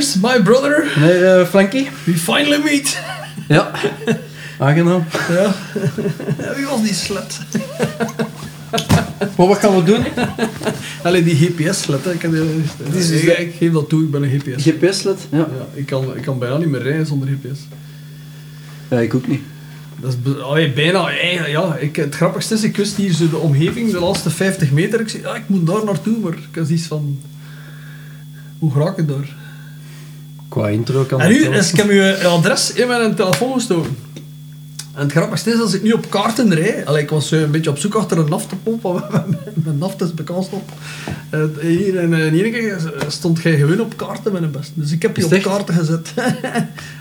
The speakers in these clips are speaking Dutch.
My brother? Meneer uh, Flanky? We finally meet. Ja. Aangenaam. Ja. Wie was die slet? Maar wat gaan we doen? Allee, die GPS-slet. Ik, is dus ik, ik geef dat toe, ik ben een GPS. GPS-led? Ja. Ja, ik, kan, ik kan bijna niet meer rijden zonder GPS. ja. Ik ook niet. Dat is allee, bijna, eigenlijk, ja. Ik, het grappigste is, ik wist hier zo de omgeving, de laatste 50 meter. Ik zei, ja, ik moet daar naartoe, maar ik had iets van... Hoe raak ik daar? Qua intro kan En nu, is, ik heb uw adres in mijn telefoon gestoken. En het grappigste is, als ik nu op kaarten rijd... Allee, ik was zo een beetje op zoek achter een naftepomp, mijn naft is bekend op. Eh, hier in, in ene keer stond jij gewoon op kaarten met een best. Dus ik heb je op echt? kaarten gezet.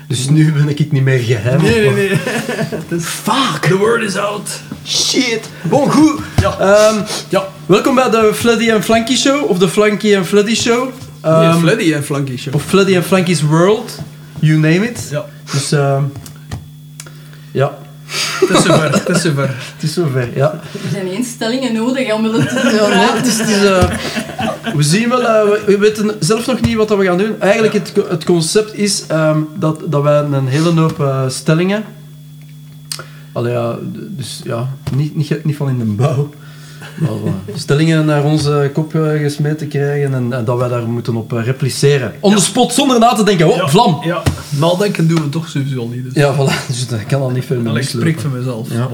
Dus nu ben ik niet meer geheim. nee, nee, nee. Is, Fuck! The word is out. Shit. Bon, goed. Ja. Ehm, Ja. welkom bij de Fleddy en Flanky Show. Of de Flanky en Fleddy Show. Fleddy en Flanky Show. of Fleddy en Flanky's World. You name it. Ja, Dus ehm ja, het is zover. Het is zover. het is zover. Ja. Er zijn instellingen nodig om het te Ja, nee, het is, het is, eh, we zien wel, eh, we, we weten zelf nog niet wat we gaan doen. Eigenlijk, het, het concept is ehm, dat, dat wij een hele hoop eh, stellingen... Allee, ja, dus ja, niet, niet, niet van in de bouw. Maar, eh, stellingen naar onze kop eh, gesmeten krijgen en, en dat wij daar moeten op eh, repliceren. On the spot, zonder na te denken. Oh, Ja, vlam! Ja, nadenken doen we toch sowieso niet. Dus. Ja, voilà. Dus dat kan al niet veel meer ik spreek voor mezelf. Ja.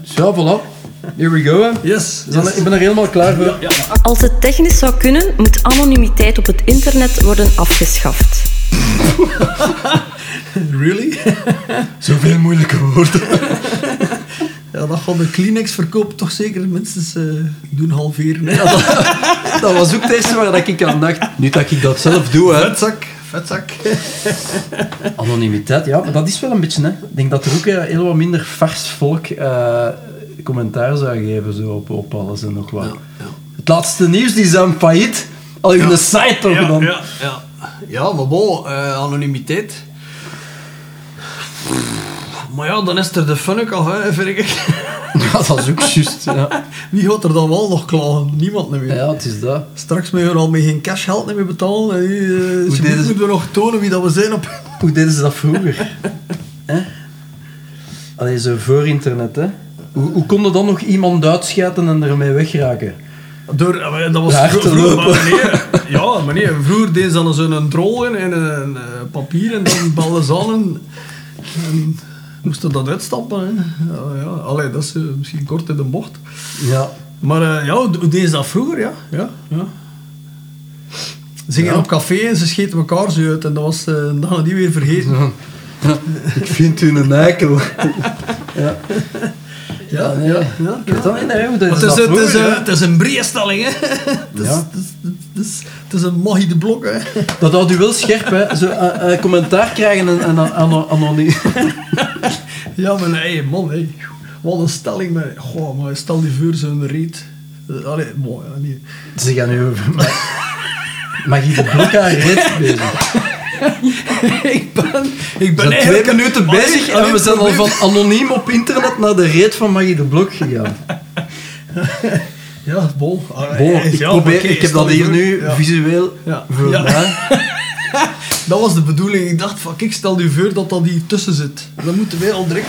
Dus voilà. Here we go. Yes. Yes. Ik ben er helemaal klaar voor. Ja, ja. Als het technisch zou kunnen, moet anonimiteit op het internet worden afgeschaft. Really? Zoveel moeilijke woorden. Ja, dat gaat de Kleenex-verkoop toch zeker minstens eh, doen halveren. hè. Dat was ook het eerste waar dat ik aan dacht. Niet dat ik dat zelf doe, hè. Vetzak, vetzak. Anonimiteit, ja, maar dat is wel een beetje, hè. Ik denk dat er ook eh, heel wat minder vars volk eh, commentaar zou geven zo op, op alles en nog wat. Het laatste nieuws, die zijn failliet. Al in de site toch Ja, dan. ja, ja. ja, maar bon, eh, anonimiteit. Maar ja, dan is er de funnik al, hè, vind ik. Ja, dat is ook juist, ja. Wie gaat er dan wel nog klagen? Niemand meer. Ja, het is dat. Straks moeten we al met geen cashgeld meer betalen. En nu, eh, ze deden ze- moeten nog tonen wie dat we zijn op... Hoe deden ze dat vroeger? hè? Allee, zo voor internet, hè. Hoe, hoe kon er dan nog iemand uitschijten en ermee wegraken? Door, eh, dat was te vroeger, lopen. maar meneer, ja, meneer, vroeger deden ze dan zo'n drol in en een, eh, papier en dan ballen ze moesten dat uitstappen. Hè. Ja, ja. Allee, dat is eh, misschien kort in de bocht. Ja. Maar eh, ja, hoe ze dat vroeger? Ja, ja, ja. Ze gingen Ja. op café en ze scheten elkaar zo uit en dat was eh, dan die weer vergeten. Ik vind u een eikel. ja. Ja, nee. ja, Ik weet dat niet, hè, dat Maar is het, is, het, is, een breestelling, hè. Het is, Ja. het, is, het, is, het is een magie de blok, hè. Dat houdt u wel scherp, hè. Zo, eh, commentaar krijgen en, en ano- anoniem. Ja, maar nee, man, hey. Wat een stelling, man. Goh, maar stel die voor zo'n reet. Eh, Allee, mooi, ja, niet. Ze gaan nu over... Mag, mag je de blok aan reet bezig? ik ben, ik ben twee minuten bezig en we zijn al van anoniem op internet naar de reet van Magie de Blok gegaan. Ja, bol. Ah, eh, ik, probeer, ik heb dat hier nu Ja. visueel Ja. voor Ja. mij. Dat was de bedoeling. Ik dacht, fuck, ik stel u voor dat dat hier tussen zit. Dan moeten wij al direct...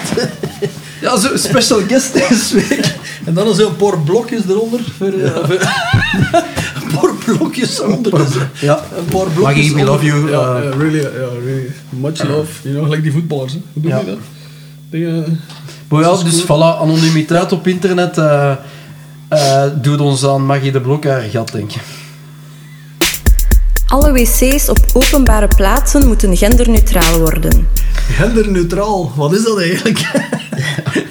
Ja, zo special guest deze week. en dan een paar blokjes eronder. Voor, eh, voor- blokjes onder. Dus, Ja. een paar blokjes Maggie, we onder. love you, Ja, uh, really, ja, really. Much love. You know, gelijk die voetballers. Hè. Hoe doe Ja. je dat? Maar ja, dus voilà, anonimiteit op internet eh eh, doet ons aan Magie de Blok haar gat, denk ik. Alle wc's op openbare plaatsen moeten genderneutraal worden. Genderneutraal, wat is dat eigenlijk?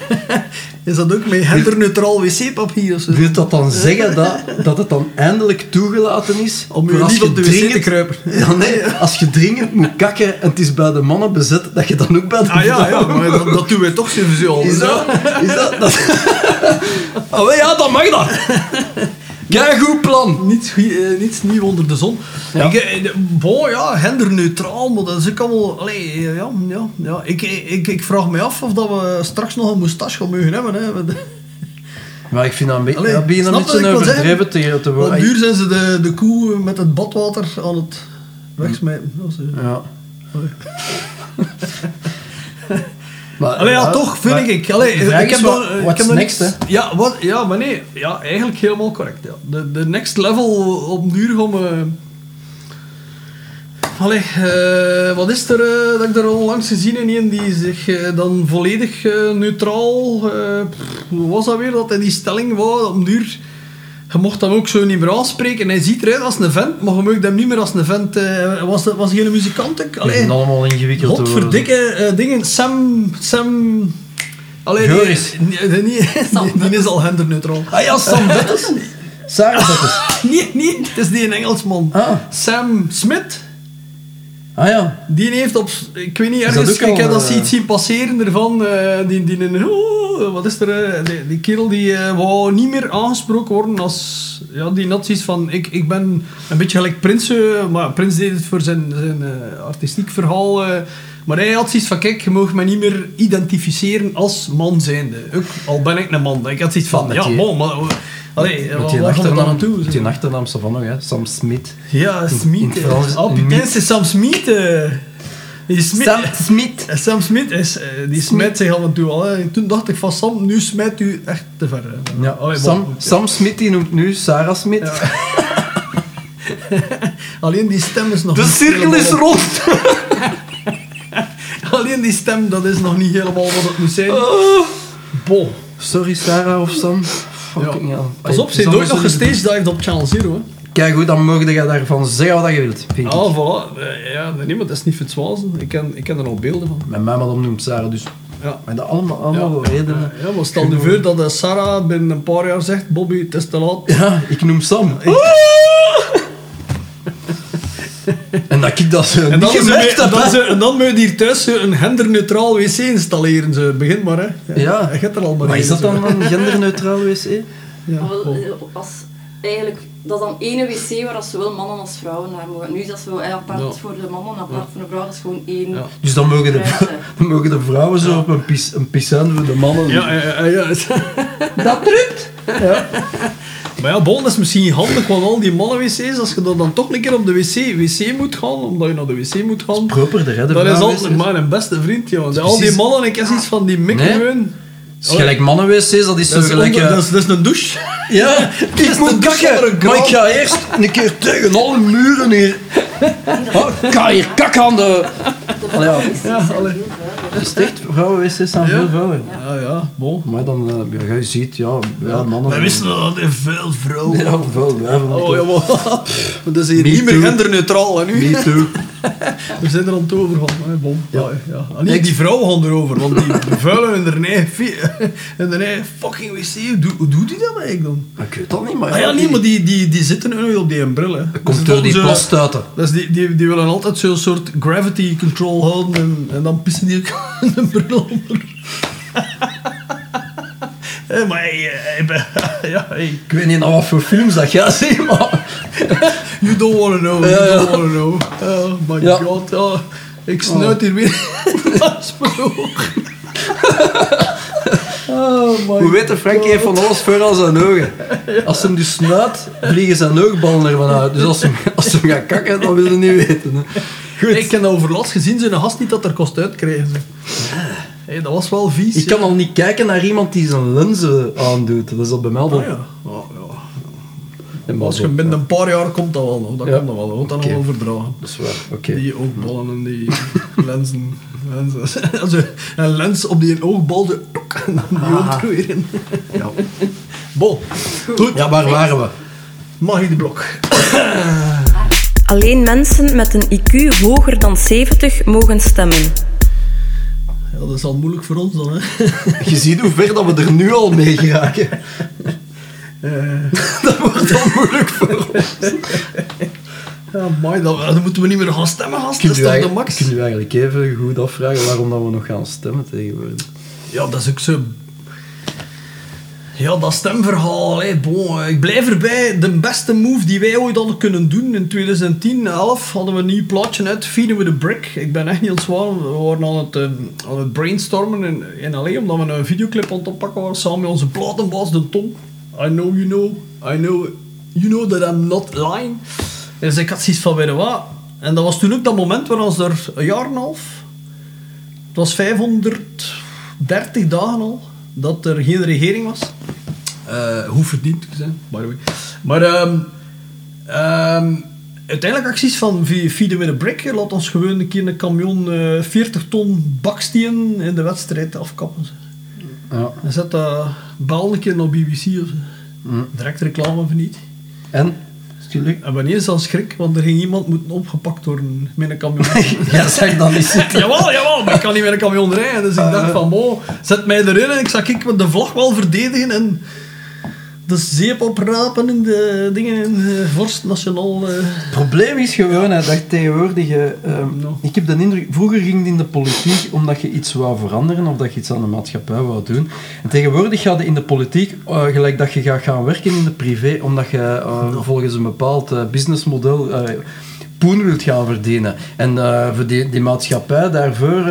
is dat ook met genderneutraal wc-papier of zo? Wil dat dan zeggen dat, dat het dan eindelijk toegelaten is Om je niet op de wc te kruipen. Ja, nee, als je dringend moet kakken en het is bij de mannen bezet, dat je dan ook bij de Ah ja, ja maar dat, dat doen wij toch sowieso al. Is dat? Is dat? dat... Oh, wel, ja, dan mag dat. Kijk, goed plan. Niets, goeie- eh, niets nieuw onder de zon. Ja. Ik, eh, bon, ja, genderneutraal, maar dat is ook allemaal... Allee, eh, ja, ja, ja. Ik, ik, ik vraag me af of dat we straks nog een moustache gaan mogen hebben. Hè. Maar ik vind dat een, beetje Allee, ja, begin een beetje overdreven te, te Op worden. duur zijn ze de, de koe met het badwater aan het wegsmijten. Ja. maar, Allee, ja, toch vind maar ik. Allee, ik heb wat- dan- ik heb next, niks-? Ja, wat, ja, maar nee. Ja, eigenlijk helemaal correct. Ja. De, de next level op duur om... eh allee, eh, wat is er eh, dat ik er onlangs gezien heb? Een die zich eh, dan volledig eh, neutraal... eh, pff, hoe was dat weer? Dat hij die stelling wou op duur... Je mocht hem ook zo niet meer aanspreken. Hij ziet eruit als een vent, maar je mag hem niet meer als een vent... eh, was, dat, was hij een muzikant? Het begint allemaal ingewikkeld. Godverdikke eh, dingen. Sam... Sam... Allee, die- Joris. Die, die, die, is al genderneutraal. Ah ja, Sam Bettes. Sarah Bettes. Nee, nee, het is die een Engelsman. Ah. Sam Smith. Ah ja. Die heeft op... Ik weet niet, ergens... Ik heb dat eh, iets zien passeren ervan. eh, die, die, een- oh, wat is er? eh, die, die kerel die eh, wou niet meer aangesproken worden als... Ja, die zoiets van... Ik, ik ben een beetje gelijk Prins. eh, maar Prins deed het voor zijn, zijn eh, artistiek verhaal. eh, maar hij had zoiets van... Kijk, je mag me niet meer identificeren als man zijnde. Ook al ben ik een man. Ik had zoiets van... Ja, man, maar... Allee, Met die dan achternaam, naartoe? met die achternaam van nog, hè. Sam Smith. Ja, in Smith. Frans Oh, putain, c'est Sam Smith. Smith. Sam Smith. Sam Smith is, eh, die smijt zich af en toe al. hè. Toen dacht ik van Sam, nu smijt u echt te ver. hè. Ja, Allee, Sam, bon. Sam Smith die noemt nu Sarah Smith. Alleen die stem is nog De cirkel is rond. Alleen die stem, dat is nog niet helemaal wat het moet zijn. Oh. Bon. Sorry Sarah of Sam. Fucking hell. Pas op, ze heeft nooit nog gestagedived op Channel Zero. Hè. Kijk goed, dan mogen je daarvan zeggen wat je wilt. Vind ik. Ah, voilà. Eh, Ja, nee, maar dat is niet voor het zwazen. Ik ken, ik ken er al beelden van. Mijn mama noemt Sarah, dus... Ja. Maar dat allemaal, allemaal ja, redenen. Ja, maar stel je voor dat eh, Sarah binnen een paar jaar zegt, Bobby, het is te laat. Ja, ik noem Sam. En dat ik dat zo En niet dan, gemerkt en, heb. dan, en moet je hier thuis een genderneutraal wc installeren. Zo. Begin maar, hè. Ja. Je gaat er al maar Maar is dat dan een genderneutraal wc? Ja. Bon. eh, Als, eigenlijk, dat is dan één wc waar dat zowel mannen als vrouwen naar mogen. Nu is dat zo eh, apart Ja. voor de mannen, apart voor de vrouwen. Dat is gewoon één. Ja. Dus dan mogen de, dan mogen de vrouwen zo op een, pis, een piscijn voor de mannen. Ja, ja, ja, ja. Dat drukt. Maar ja, bon, dat is misschien handig, want al die mannen-wc's, als je dan, dan toch een keer op de wc, wc moet gaan, omdat je naar de wc moet gaan, Properder, hè, de dat is altijd maar een beste vriend, joh. is Al die mannen, ik heb iets van die mikken Nee. Is gelijk mannen-wc's, dat is zo Dat is, gelijk... onder- eh, dat, is, dat is een douche. Ja, ik moet kakken, bijzondere maar ik ga eerst een keer tegen alle muren hier. Oh, ga hier Allee, ja. vrouwen Ja, echt? Vrouwen-wc's zijn Ja. veel vuiler. Ja, ja, bon. Maar dan, eh, ja, je ziet, ja, ja mannen... Wij wisten dat er veel vrouwen Ja, vuil wijven. Oh, ja, maar dat is hier Me niet meer genderneutraal, hè, nu. Me too. We zijn er aan het overgaan, hè, bom. Ja. Ja. Ja, Ah, nee, die vrouwen gaan erover, want die vuilen in hun hun eigen fucking wc. Hoe, doe- hoe doet die dat eigenlijk dan? Ik weet dat niet, maar... Ah ja, nee, maar die, die, die zitten nu op die bril, hè. Dat Dus komt door die plastuiten. Dus die, die, die willen altijd zo'n soort gravity control houden en, en dan pissen die ook in de bril onder. Hé, maar hey, eh, ik ben- ja, hey, Ik weet niet naar wat voor films dat jij ziet, maar... you don't wanna know, you Ja, ja. don't wanna know. Oh my Ja. god, ja. Ik snuit hier weer afsproken. Oh my Hoe weet de Frankie heeft van alles voor aan zijn ogen. Als hij hem dus snuit, vliegen zijn oogballen ervan uit. Dus als hij, als hij gaat kakken, dan wil je niet weten. Hè. Goed. Ik heb dat overlast gezien, zijn gast niet dat er kost uitkrijgen. Ze. Hey, dat was wel vies. Ik kan al niet kijken naar iemand die zijn lenzen aandoet. Dat is al bij mij wel... Ah, ja. Oh, ja. En maar Als je binnen een paar jaar komt dat wel nog. Dat Ja. komt dat wel. Dat wordt dan overdragen. Dat is waar, oké. Die oogballen en die lenzen. Also, een lens op die oogbal, zo, tok, en dan die Ah. ook weer in. Ja. Bon, goed. ja, waar waren we? Magie de Blok. Alleen mensen met een IQ hoger dan 70 mogen stemmen. Ja, dat is al moeilijk voor ons dan, hè. Je ziet hoe ver dat we er nu al mee geraken. Eh, Dat wordt al moeilijk voor ons. Ja, dan, dan moeten we niet meer gaan stemmen, gast. Dat is je, toch de max? kun je eigenlijk even goed afvragen waarom dat we nog gaan stemmen tegenwoordig? Ja, dat is ook zo... Ja, dat stemverhaal, hè, bon, ik blijf erbij. De beste move die wij ooit hadden kunnen doen in 2010, 11, hadden we een nieuw plaatje uit, Feeding with a Brick. Ik ben echt niet ontzwaar. We waren aan het, eh, aan het brainstormen in, in LA, omdat we een videoclip aan het oppakken waren, samen met onze platenbaas, de Tom. I know you know, I know, you know that I'm not lying. Dus ik had zoiets van, weet je wat? En dat was toen ook dat moment waar ons er een jaar en een half, het was 530 dagen al, dat er geen regering was. Eh, hoe verdiend te zijn, by the way. Maar ehm, ehm, uiteindelijk acties van Vi- Feed with a Brick. Laat ons gewoon een keer een camion eh 40 ton baksteen in de wedstrijd afkappen. Ja. En zet dat bal een keer naar BBC of zo. Mm. Direct reclame van niet. En? En wanneer is dat schrik? Want er ging iemand moeten opgepakt worden met een camion. Ja, zeg dan niet zitten. jawel, jawel, maar ik kan niet met een camion rijden. Dus ik dacht van, bon, zet mij erin en ik zag ik met de vlag wel verdedigen en de zeep oprapen in de dingen in de Vorst Nationaal. eh. Het probleem is gewoon hè, dat tegenwoordig... No. Ik heb de indruk... Vroeger ging het in de politiek omdat je iets wou veranderen of dat je iets aan de maatschappij wou doen. En tegenwoordig gaat het in de politiek eh, gelijk dat je gaat gaan werken in de privé omdat je volgens een bepaald businessmodel... poen wilt gaan verdienen. En voor die, die maatschappij daarvoor,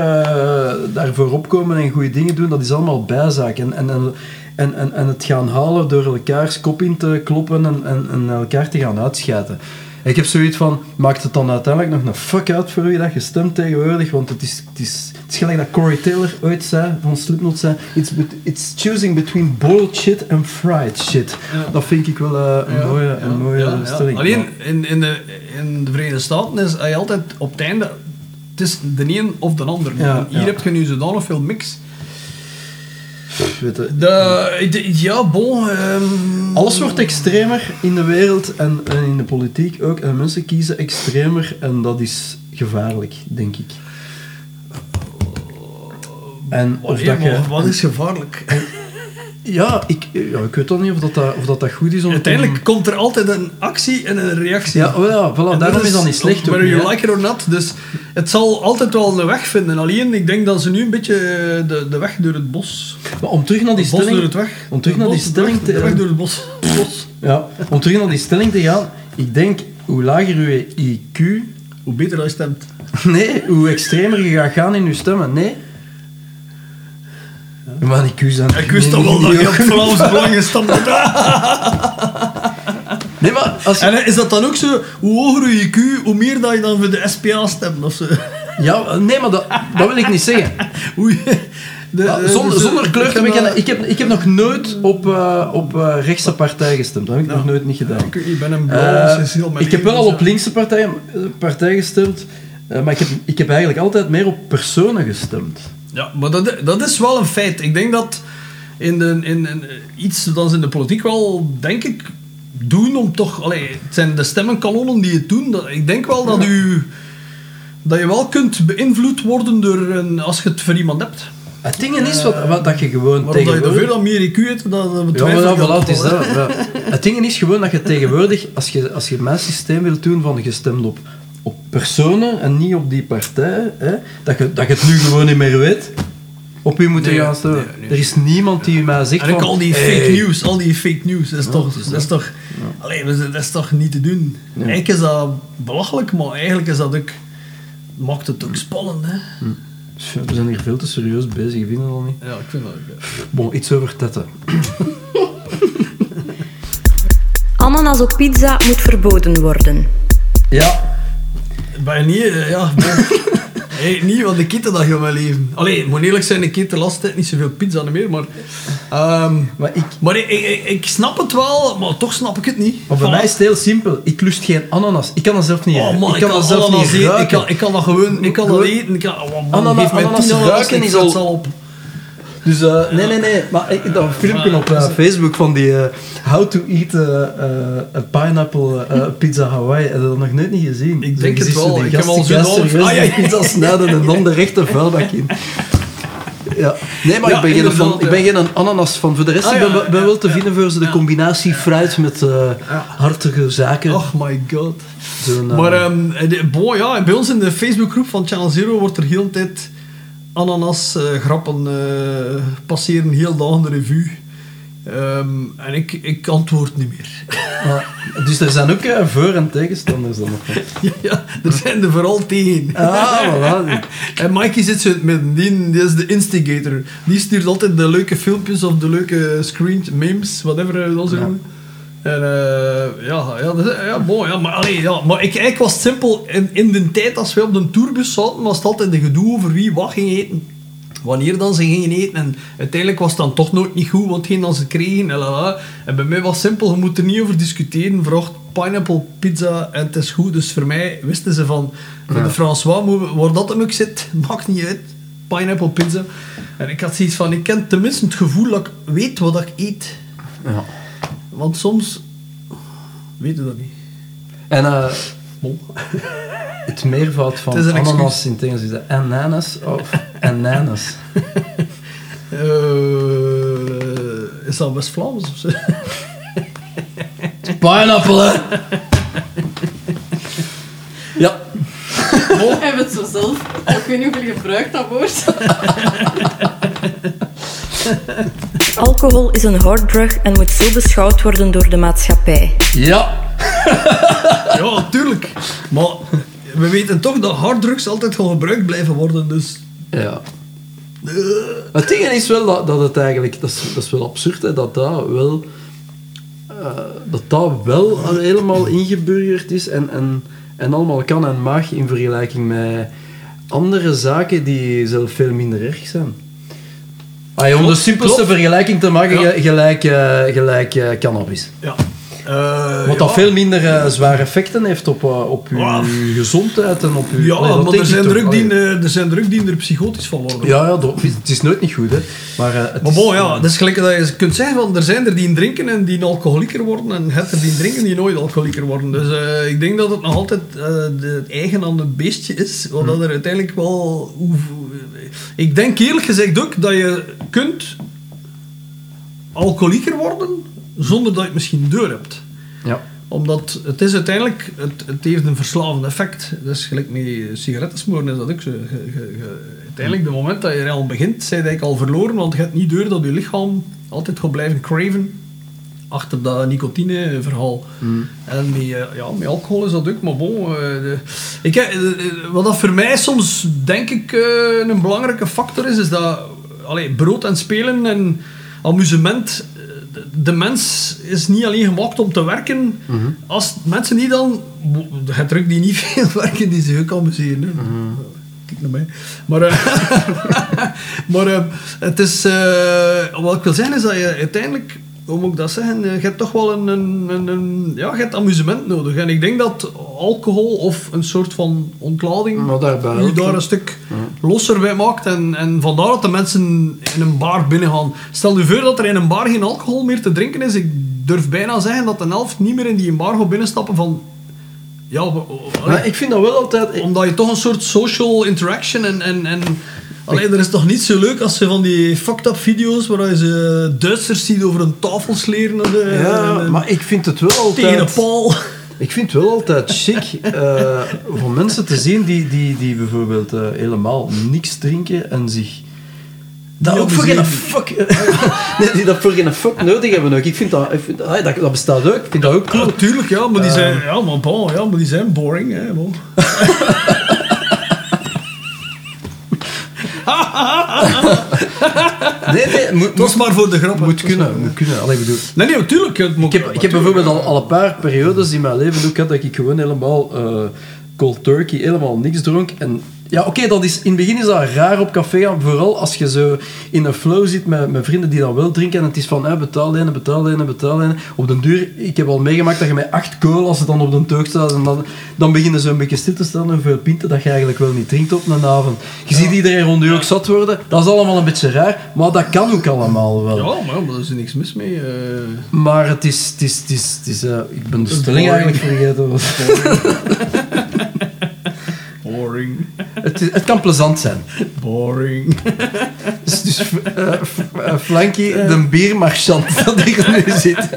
daarvoor opkomen en goede dingen doen, dat is allemaal bijzaak. En, en, en, en, en, en het gaan halen door elkaars kop in te kloppen en, en, en elkaar te gaan uitschijten. Ik heb zoiets van, maakt het dan uiteindelijk nog een fuck uit voor wie dat je stemt tegenwoordig? Want het is, het is, het is gelijk dat Corey Taylor ooit zei, van Slipknot zei, it's, it's choosing between boiled shit and fried shit. Ja. Dat vind ik wel eh, een Ja, mooie, ja, een mooie stelling. Alleen in, in, de, in de Verenigde Staten is hij altijd op het einde. Het is de een of de ander. Hier heb je nu zodanig veel mix. De, de- ja, bon. ehm, Alles wordt extremer in de wereld en, en in de politiek ook. En mensen kiezen extremer en dat is gevaarlijk, denk ik. En of Ja, dat je... wat is gevaarlijk? Ja, ik, ja, ik weet dan niet of dat, of dat, dat goed is om... Uiteindelijk komt er altijd een actie en een reactie. Ja, oh ja, voilà, En daarom is dat niet slecht. Whether niet, you hè. like it or not. Dus het zal altijd wel een weg vinden. Alleen, ik denk dat ze nu een beetje de, de weg door het bos... Maar om terug naar die bos door stelling... het weg. om terug naar die stelling te- De weg door het bos. bos. Ja, om terug naar die stelling te gaan. Ik denk, hoe lager je IQ... Hoe beter dat je stemt. Nee, hoe extremer je gaat gaan in je stemmen. Nee. Maar IQ zijn... Ik wist toch wel dat je op Vlaams Belang gestampt. Nee, maar als je... En is dat dan ook zo, hoe hoger je IQ, hoe meer dat je dan voor de SPA stemt? Of zo? Ja, nee, maar dat, dat wil ik niet zeggen. De- Ja, de- zonder, zonder kleur ik te heb, bekennen. Ik heb, ik heb nog nooit op, eh, op eh, rechtse partij gestemd. Dat heb ik nog nooit niet gedaan. Ik, ik ben een Eh, blauw Cecile, mijn ik heb wel al op linkse partij, eh, partij gestemd. maar ik heb, ik heb eigenlijk altijd meer op personen gestemd. Ja, maar dat, dat is wel een feit. Ik denk dat in, de, in, in iets dat ze in de politiek wel, denk ik, doen om toch... Allee, het zijn de stemmenkanonnen die het doen. Dat, ik denk wel dat, u, dat je wel kunt beïnvloed worden door een, als je het voor iemand hebt. Het ding is wat, wat dat je gewoon Maar dat je tegenwoordig... veel meer IQ hebt, dat dat Ja, betwijfel maar ja, dan voilà, het is dat. ja. Het ding is gewoon dat je tegenwoordig, als je, als je mijn systeem wilt doen van je stemt op, op personen en niet op die partij, hè, dat, je, dat je het nu gewoon niet meer weet, op wie moet je Nee, gaan stemmen. nee, nee. Er is niemand die mij zegt En ook van... al die hey, fake news, al die fake news, dat is Ja, toch, dat is toch, allee, dat is- dat is toch niet te doen. Ja. Eigenlijk is dat belachelijk, maar eigenlijk is dat ook, maakt het ook spannend, hè. We zijn hier veel te serieus bezig, ik vind het al niet. Ja, ik vind dat ook. ja. Bon, iets over tetten. Ananas op pizza moet verboden worden. Ja, Ben niet, eh, ja, ben- hey, niet van de kitten dat je mijn leven. Allee, moet eerlijk zijn, ik eet de laatste tijd niet zoveel pizza meer, maar... ehm, maar, ik, maar ik, ik, ik snap het wel, maar toch snap ik het niet. maar bij mij is het heel simpel. Ik lust geen ananas. Ik kan dat zelf niet Oh man, ik, kan kan, dat zelf niet eten. Ik ruiken. kan, ik kan dat gewoon, ik kan dat eten. Ik kan, oh man, Ananas- ananas ruiken ik is al op. Dus eh, nee, nee, nee. Maar ik, dat filmpje op eh, Facebook van die eh, How to Eat a Pineapple Pizza Hawaii. Heb je dat nog nooit niet gezien? Ik Zo, denk je het zo wel. die Ik heb al serieus Ah, ja, pizza snijden en dan de rechte vuilbak in. Ja. Nee, maar Ja, ik, ben geen van, ik ben geen ananas van. Voor de rest Ah, ik ja, ben, ben ja, wel te vinden voor ze de combinatie fruit met hartige zaken. Oh my god. Maar de, bon, ja, bij ons in de Facebookgroep van Channel Zero wordt er heel de tijd ananas eh, grappen eh, passeren heel dagen de revue. Ehm, en ik, ik antwoord niet meer. Maar, dus er zijn ook eh, voor- en tegenstanders dan nog. ja, ja, er zijn er vooral tegen. Ah, voilà. En Mikey zit zo midden. Die, die is de instigator. Die stuurt altijd de leuke filmpjes of de leuke screen memes, whatever dat ze Ja. noemen. En eh, ja, ja, dat is- ja, bon, ja, maar, allee, ja, maar ik, eigenlijk was simpel. In, in de tijd als we op de tourbus zaten, was het altijd een gedoe over wie wat ging eten. Wanneer dan ze gingen eten. En uiteindelijk was het dan toch nooit niet goed wat dan ze kregen. En, bij mij was het simpel, je moet er niet over discussiëren. Vraagt pineapple pizza en het is goed. Dus voor mij wisten ze van, voor Ja. de François, waar dat dan ook zit, maakt niet uit. Pineapple pizza. En ik had zoiets van, ik ken tenminste het gevoel dat ik weet wat ik eet. Ja. Want soms weet je dat niet. En eh, Bon. het meervoud van Het excuus. ananas in Engels is dat ananas of ananas. Eh, is dat West-Vlaams of zo? Pineapple, hè? ja. We hebben het zo zelf. Ik weet niet hoeveel gebruikt dat woord. Alcohol is een harddrug en moet zo beschouwd worden door de maatschappij. Ja. ja, tuurlijk. Maar we weten toch dat harddrugs altijd gaan gebruikt blijven worden. Dus Ja. Het ding is wel dat, dat het eigenlijk, dat is, dat is wel absurd, hè, dat dat wel, eh, dat dat wel al helemaal ingeburgerd is en, en, en allemaal kan en mag in vergelijking met andere zaken die zelf veel minder erg zijn. Om de simpelste vergelijking te maken, gelijk, eh, gelijk eh, cannabis. ja. Eh, Wat dat ja. veel minder eh, zware effecten heeft op, eh, op uw gezondheid en op uw... Ja, maar er zijn, toch. druk die, Allee. eh, er zijn psychotisch van worden. Ja, ja, dat- het is nooit niet goed, hè. Maar, het Maar is- bon, ja, dat is gelijk dat je kunt zeggen, van, er zijn er die drinken en die alcoholieker worden, en het er die drinken die nooit alcoholieker worden. Dus ik denk dat het nog altijd het eigen aan het beestje is, wat dat er uiteindelijk wel... ik denk eerlijk gezegd ook dat je kunt alcoholieker worden zonder dat je het misschien door hebt Ja. omdat het is uiteindelijk, het, het heeft een verslavend effect. Dus gelijk met sigaretten smoren is dat ook zo. Je- je- je- uiteindelijk, de moment dat je er al begint, zijn eigenlijk al verloren, want je hebt niet door dat je lichaam altijd gaat blijven craven achter dat nicotine-verhaal. En met, eh, ja, met alcohol is dat ook, maar bon. eh, de- ik, eh, wat dat voor mij soms, denk ik, een belangrijke factor is, is dat allee, brood en spelen en amusement... de- mens is niet alleen gemaakt om te werken. Als mensen niet dan... Het druk die niet veel werken, die zich ook amuseren. Hè. Kijk naar mij. Maar, eh, maar eh, het is... eh, wat ik wil zeggen is dat je uiteindelijk... Hoe moet ik dat zeggen? eh, Je hebt toch wel een, een, een, een- Ja, je hebt amusement nodig. En ik denk dat alcohol of een soort van ontlading... Maar daarbij daar een stuk losser bij maakt. En, en vandaar dat de mensen in een bar binnengaan. Stel je voor dat er in een bar geen alcohol meer te drinken is. Ik durf bijna zeggen dat de helft niet meer in die bar gaat binnenstappen van... Ja, we- Maar ik vind dat wel altijd... omdat je toch een soort social interaction en... en, en Allee, er is toch niet zo leuk als ze van die fucked up video's waar je ze Duitsers ziet over een tafel sleren eh, Ja, en- maar ik vind het wel tegen een altijd... paal. Ik vind het wel altijd chic eh, voor mensen te zien die, die, die bijvoorbeeld eh, helemaal niks drinken en zich... Dat ook voor geen fuck... nee, die dat voor geen fuck nodig hebben ook. Ik vind dat... Ik vind, dat, dat bestaat ook. Ik vind dat ook cool. Ja, tuurlijk, ja, maar die zijn, ja, maar bon, ja, maar die zijn boring. Hè, bon. Nee, nee, moet, Dat is moet, maar voor de grap. moet kunnen. Moet kunnen. Allee, bedoel... Nee, nee, natuurlijk. Ik heb, ik heb bijvoorbeeld al, al een paar periodes in mijn leven ook gehad dat ik gewoon helemaal eh, cold turkey, helemaal niks dronk. En ja, oké, dat is in het begin is dat raar op café gaan, vooral als je zo in een flow zit met, met vrienden die dat wel drinken en het is van eh, betaal lenen, betaal lenen, betaal lenen. Op den duur, ik heb al meegemaakt dat je met acht colas dan op de teug staat en dan, dan beginnen ze een beetje stil te staan hoeveel pinten dat je eigenlijk wel niet drinkt op een avond. Je ziet iedereen rond je ook zat worden, dat is allemaal een beetje raar, maar dat kan ook allemaal wel. Ja, maar ja, daar is er niks mis mee. eh. Maar het is... Het is, het is, het is eh, ik ben de stelling eigenlijk vergeten. boring. Het, is- het kan plezant zijn. Boring. Dus, dus F- eh, Flanky, de biermarchant dat hier nu zit.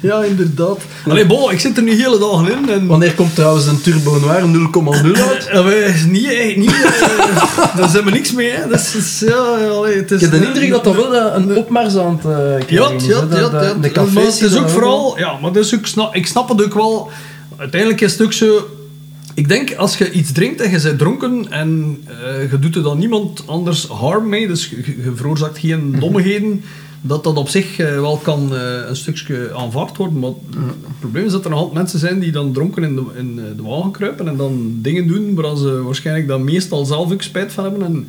Ja, inderdaad. Allee, bon, ik zit er nu hele dagen in. En Wanneer komt trouwens een Turbo Noir 0,0 uit? Wij- niet, eh, niet, eh, daar zijn we niks mee. Hè. Dat is, ja, allee, het is, Ik heb de indruk dat dat wel eh, een opmars aan het Ja, is. ja, ja, ja. De Maar het is ook er vooral... Ja, maar dat is ook, ik snap het ook wel. Uiteindelijk is het ook zo... Ik denk, als je iets drinkt en je bent dronken en eh, je doet er dan niemand anders harm mee, dus je, je veroorzaakt geen dommigheden, dat dat op zich eh, wel kan eh, een stukje aanvaard worden. Maar het probleem is dat er nog altijd mensen zijn die dan dronken in de, in de wagen kruipen en dan dingen doen waar ze waarschijnlijk dan meestal zelf ook spijt van hebben. En,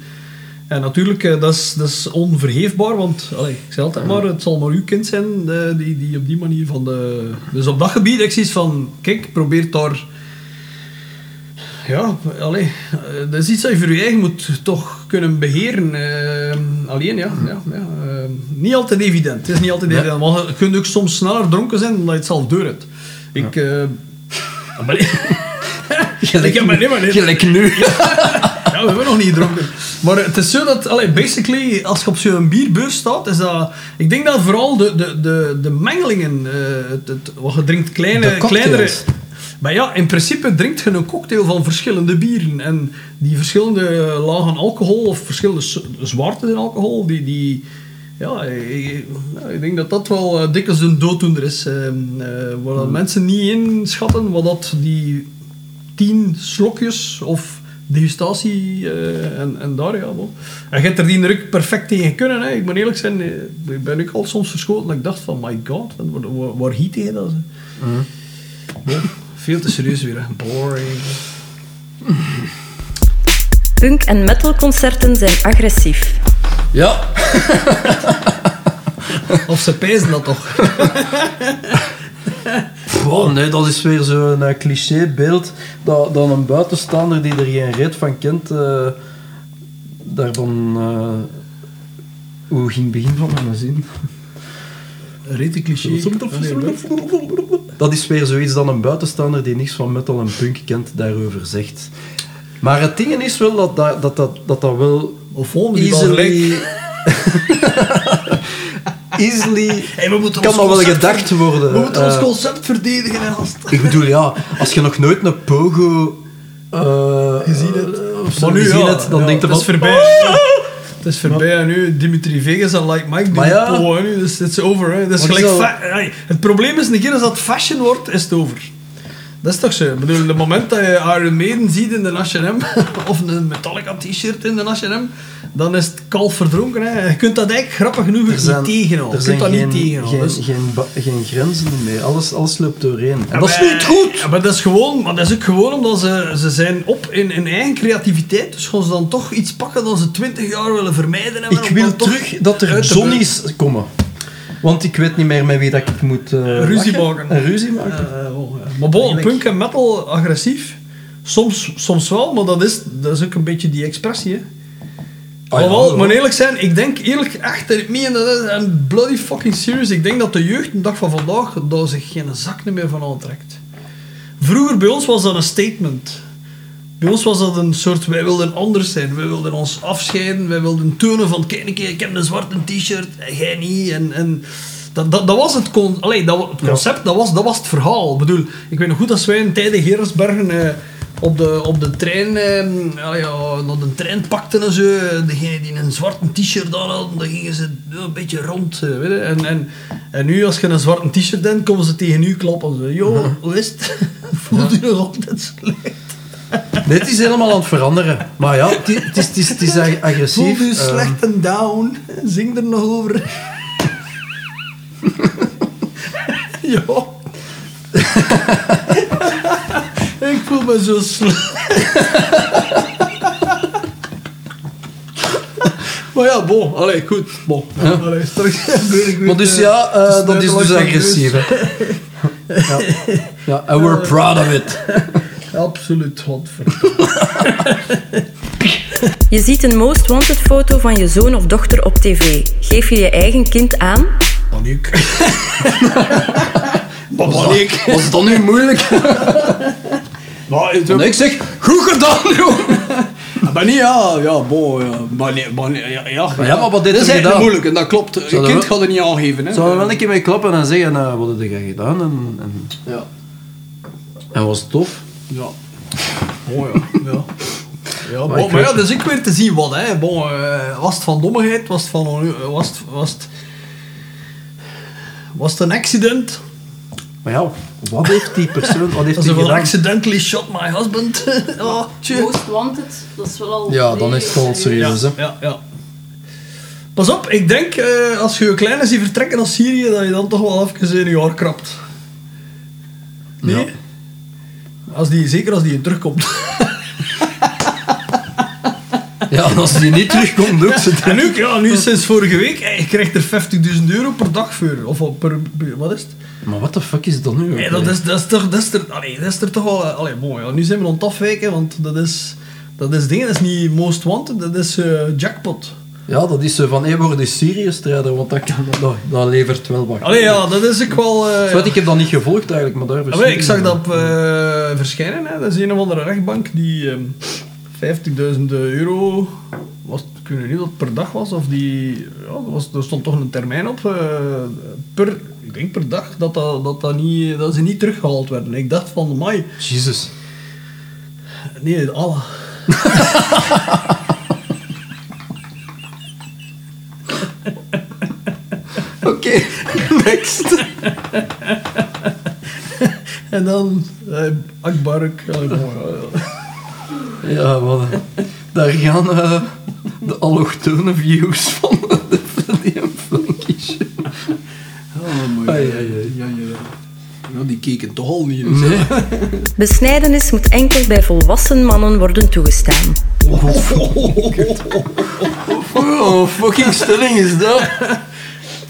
en natuurlijk, dat is, dat is onvergeefbaar, want allee, ik zeg altijd maar, het zal maar uw kind zijn die, die op die manier van de... Dus op dat gebied, ik zie van, kijk, probeer daar... Ja, allee, eh, dat is iets dat je voor je eigen moet toch kunnen beheren. eh, alleen, ja, ja, ja eh, niet altijd evident. Het is niet altijd evident, maar je kunt ook soms sneller dronken zijn dan dat je het zelf door hebt. Ik... maar nee. ik heb maar. Gelijk nu. Ja, we hebben nog niet gedronken. Maar het is zo dat, allee, basically, als je op zo'n bierbeurs staat, is dat... Ik denk dat vooral de, de, de, de mengelingen, het, het, wat je drinkt, kleine, kleinere... Maar ja, in principe drinkt je een cocktail van verschillende bieren. En die verschillende lagen alcohol, of verschillende zwaarten in alcohol, die... die ja, ik, ik denk dat dat wel uh, dikwijls een dooddoener is. eh, eh, waar dat mensen niet inschatten wat dat die tien slokjes of degustatie eh, en, en daar, ja. En je hebt er die druk perfect tegen kunnen. Hè. Ik moet eerlijk zijn, eh, ik ben ook al soms verschoten dat ik dacht van, my god, waar, waar, waar hiet dat? Bon, veel te serieus weer, hè. boring. Punk- en metalconcerten zijn agressief. Ja, Of ze pijzen dat toch? Oh, nee, dat is weer zo'n uh, clichébeeld dat, dat een buitenstaander die er geen reet van kent, eh, daarvan... eh, hoe ging het begin van mijn zin? Rete cliché. Dat is weer zoiets dat een buitenstaander die niks van metal en punk kent, daarover zegt. Maar het ding is wel dat dat, dat, dat, dat, dat wel Of easily... easily Hey, we moeten kan dat wel gedacht worden. We moeten ons Eh, concept verdedigen. Ik bedoel, ja, als je nog nooit een pogo eh, Gezien hebt. of zo Maar nu, gezien ja, hebt, dan ja, denkt je het is voorbij. Het is voorbij en nu Dimitri Vegas en Like Mike doen ja. nu, dus het is over. Hè. Dat is gelijk het probleem is, een keer als dat fashion wordt, is het over. Dat is toch zo? Ik bedoel, het moment dat je Iron Maiden ziet in de H&M, of een Metallica t-shirt in de H&M, dan is het kalf verdronken. Hè. Je kunt dat eigenlijk grappig genoeg niet tegenhouden. er Je kunt zijn dat geen, niet tegenhouden. geen, Dus- geen, geen grenzen meer. Alles, alles loopt doorheen. En Ja, dat is niet goed! Ja, maar dat is gewoon, maar dat is ook gewoon omdat ze, ze zijn op in, in eigen creativiteit. Dus gaan ze dan toch iets pakken dat ze 20 jaar willen vermijden. hebben Ik wil terug dat er Johnny's komen. Want ik weet niet meer met wie dat ik moet... eh, Ruzie lachen. maken. Een ruzie maken. Eh, oh, ja. Maar bon, Eigenlijk- punk en metal agressief. Soms, soms wel, maar dat is, dat is ook een beetje die expressie. Hè. Ah, ja, moet eerlijk zijn, ik denk eerlijk echt, en ik meen dat is een bloody fucking serious. Ik denk dat de jeugd, de dag van vandaag, daar zich geen zak meer van aantrekt. Vroeger bij ons was dat een statement. Bij ons was dat een soort, wij wilden anders zijn. Wij wilden ons afscheiden. Wij wilden tonen van, kijk ik heb een zwarte t-shirt, en jij niet. En, en dat, dat, dat was het, con Allee, dat, het concept, dat, was, dat was het verhaal. Ik bedoel, ik weet nog goed dat wij in tijden Gerardsbergen eh, op, de, op de trein, eh, allee, ja, naar de trein pakten en zo. Degene die een zwarte t-shirt aan hadden, dan gingen ze een beetje rond. eh, weet je. En, en, en nu, als je een zwarte t-shirt hebt, komen ze tegen u klappen. Zo, Yo, hoe is het? Voelt u nog altijd slecht? Nee, het is helemaal aan het veranderen. Maar ja, het is, het is, het is, het is ag- agressief. Voel u Ehm, slecht en down? Zing er nog over. ja. ik voel me zo slecht. maar ja, bon. Allee, goed. Bon. Allee, straks Maar dus eh, ja, eh, te dat is dus agressief. Ja. ja, and we're proud of it. Absoluut, godverdomme. Je ziet een most wanted foto van je zoon of dochter op tv. Geef je je eigen kind aan? Paniek. Paniek. Was het dan nu moeilijk? Maar het Nee, ik zeg, goed gedaan, joh. Maar niet, ja, ja, bon, ja. Maar nee, maar nee, ja, ja, Maar ja, maar wat dit is eigenlijk moeilijk en dat klopt. Je Zou kind wel- gaat er niet aangeven, hè. Zou er wel een keer mee klappen en zeggen, eh, wat heb jij gedaan? En, en, Ja. en was het tof? Ja. Oh ja, ja. Ja, Maar bon, maar ja, dus ik weer te zien wat, hè. Bon, eh, was het van dommigheid? Was het van... eh, Was het... Was het, was het een accident? Maar ja, wat heeft die persoon, wat heeft Als accidentally shot my husband. oh. Most Wanted, dat is wel al... Ja, dan is het Ja, serieus, hè. ja, ja. Pas op, ik denk eh, als je je kleine ziet vertrekken naar Syrië, dat je dan toch wel even in je jaar krabt. Nee? Ja. Als die, zeker als die terugkomt. Ja, en als die niet terugkomt, doet ze het. En nu, ja, nu sinds vorige week, eh, je krijgt er 50.000 euro per dag voor. Of per, per- wat is het? Maar wat de fuck is dat nu? Nee, dat is, dat is toch, dat is er, allee, dat is er toch wel, allee, mooi. Ja. Nu zijn we aan het afwijken, want dat is, dat is dingen, dat is niet most wanted, dat is eh, jackpot. Ja, dat is zo van, hé, word eens Syrië-strijder, want dat, kan, dat, dat levert wel wat. Allee, ja, dat is ik wel... eh, Zwart, ik heb dat niet gevolgd eigenlijk, maar daar wel, ik zag dat op, eh, verschijnen. Hè. Dat is een of andere rechtbank die ehm 50.000 euro. Was, ik weet niet of het per dag was. Of die, ja, er, was, er stond toch een termijn op. eh, per, ik denk per dag dat, dat, dat, dat, niet, dat ze niet teruggehaald werden. Ik dacht van, mai. Jezus. Nee, Allah. Oké, next. En dan eh, Akbark. Ja, wat, daar gaan eh, de allochtone views van de Freddy en Frankie show. Oh, mooi. Ai, ai, ai. Ja, ja. Ja, die keken toch al niet. Nee. Besnijdenis moet enkel bij volwassen mannen worden toegestaan. Oh, fucking stelling is dat.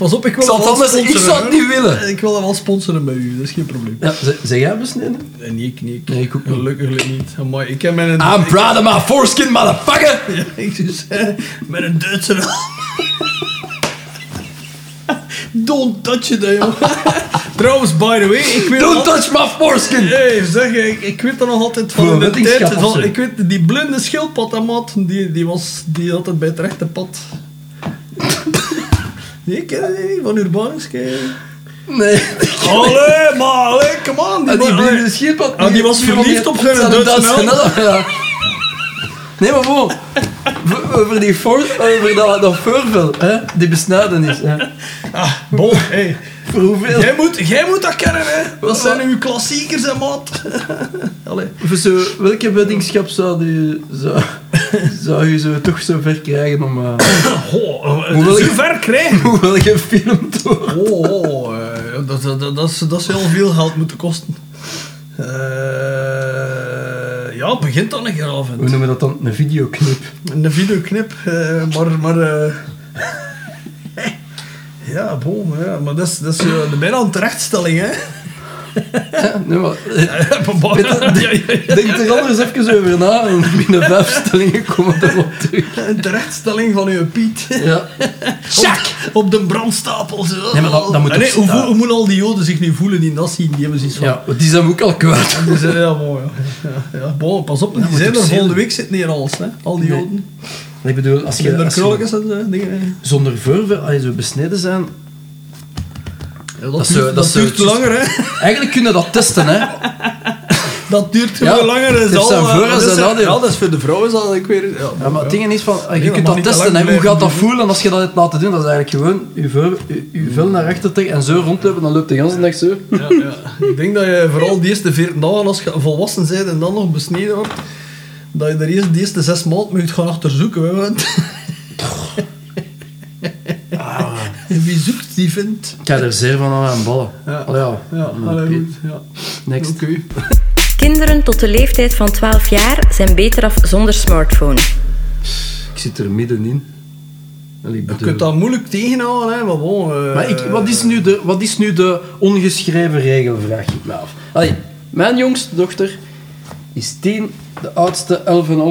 Pas op, ik wil Ik zal het anders- zou het niet willen. Ik wil dat wel sponsoren bij u, dat is geen probleem. Ja, zeg, jij besneden? En nee, ik niet. Nee, ik ook niet. Gelukkig niet. Maar ik heb mijn... I'm proud of my foreskin, motherfucker! Ja, ik dus, eh, met een Duitse. Don't touch it, joh. Trouwens, by the way, ik weet Don't touch my foreskin! Hey, zeg, ik, ik weet dat nog altijd van de tijd. Van, ik weet, die blinde schildpad, die, die was die altijd bij het rechte pad. Nee, ik ken die niet, van Urbanus. ken- Nee. Allee, maar, allee, come on. En die man, blinde allee. schildpad... Ah, die was verliefd op zijn Duitse naam. Nee, maar. V- Over die voor, over dat, dat voorvel, hè, die besnijden is. Hè. Ah, bon, hey. Voor hoeveel? Jij moet, jij moet dat kennen, hè. Dat zijn uw klassiekers, hè, maat. Allee. Voor zo, welke weddingschap zou, die, zou, zou je zo toch zo ver krijgen om... eh Oh, Hoe wil zo je- ver krijgen. hoewel je gefilmd wordt? Oh, oh eh, dat, dat, dat, dat, dat zou heel veel geld moeten kosten. Eh, ja, begint dan een keer af. Hoe noemen we dat dan? Een videoclip. Een videoclip, eh, maar... maar eh, ja, ja, maar dat is, dat is eh, de bijna een terechtstelling, hè. Ja, nee, maar, eh, denk er anders even over na en binnen vijf stellingen komen we erop terug. Een terechtstelling van uw Piet. Ja. Op, op de brandstapel. Zo. Nee, maar dat- dat moet Ah, nee, hoe, hoe moeten al die joden zich nu voelen die dat zien? Die hebben zoiets van... ja, die zijn ook al kwijt. Dus, eh, ja, mooi. Ja. Ja, bon, pas op, die zijn er volgende week zitten niet alles, hè? Al die Nee. joden. Ik bedoel, als Die je, er je krulletjes en zo, dingen. zonder verve, als je zo besneden zijn... Dat, Dat duurt, dat zo- langer, hè? Eigenlijk kunnen dat testen, hè. Dat duurt Ja, gewoon langer. het Is heeft al, zijn eh, voor- en dat is- zijn nadeel. Ja, dat is voor de vrouwen is dat ik weer... Ja, Ja, maar het ding is van, Nee, je dat kunt dat testen, hè. Hoe gaat dat voelen als je dat hebt laten doen? Dat is eigenlijk gewoon je vel, je, je vel naar achter trekken en zo rondlopen, dan loopt de hele dag zo. Ja, ja. Ik denk dat je vooral die eerste 14 dagen, als je volwassen bent en dan nog besneden wordt, dat je er eerst, de eerste zes maanden moet gaan achterzoeken. Hè, want... Wie zoekt, die vindt. Ik ga er zeer van aan mijn ballen. Ja. Allee, ja. Ja, allee, goed. Ja. Next. Oké. Kinderen tot de leeftijd van 12 jaar zijn beter af zonder smartphone. Ik zit er middenin. Allee, ik Je bedoel- kunt dat moeilijk tegenhouden, hè, maar bon... eh, Maar ik, wat, is nu de, wat is nu de ongeschreven regel, vraag ik me af. Allee, mijn jongste dochter is 10, de oudste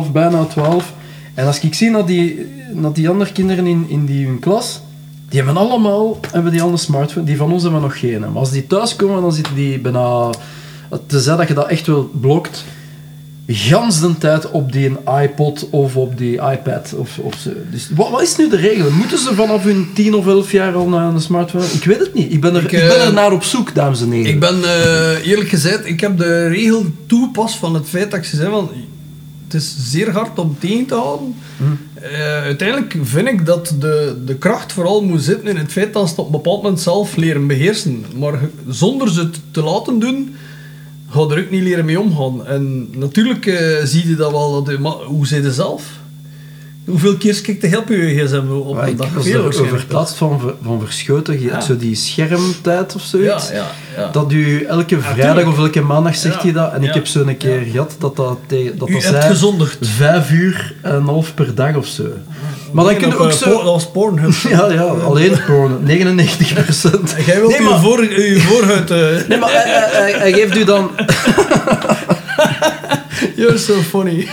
11,5, bijna 12. En als ik zie naar die, naar die andere kinderen in, in die hun klas, die hebben allemaal hebben die al een smartphone. Die van ons hebben nog geen. Maar als die thuiskomen, dan zitten die bijna... Tenzij dat je dat echt wel blokt. gans de tijd op die iPod of op die iPad. Of, of zo. Dus wat, wat is nu de regel? Moeten ze vanaf hun 10 of 11 jaar al naar een smartphone? Ik weet het niet. Ik ben er, Ik, ik, ben eh, er naar op zoek, dames en heren. Ik ben eh, eerlijk gezegd, ik heb de regel toegepast van het feit dat ik ze zei van het is zeer hard om tegen te houden. Eh, uiteindelijk vind ik dat de, de kracht vooral moet zitten in het feit dat ze het op een bepaald moment zelf leren beheersen. Maar zonder ze het te laten doen, ga er ook niet leren mee omgaan. En natuurlijk eh, zie je dat wel, dat maar hoe zit je zelf? Hoeveel keer kijkt de help je gsm op een ik dag? was Veel er waarschijnlijk. overplaatst van, van verschoten. Je hebt zo die schermtijd of zoiets. Ja, ja, ja. Dat u elke vrijdag of elke maandag zegt Ja, hij dat. En ik heb zo een keer ja. gehad dat dat, tegen, dat, U dat gezondigd. vijf uur en een half per dag of zo. Maar dan Nee, kun je op, ook eh, zo... Dat was Pornhub. Ja, ja, alleen porno. 99 procent. Jij wilt Nee, uw, maar- voor, uw voorhuid... eh Nee, maar hij- hij geeft u dan... You're so funny.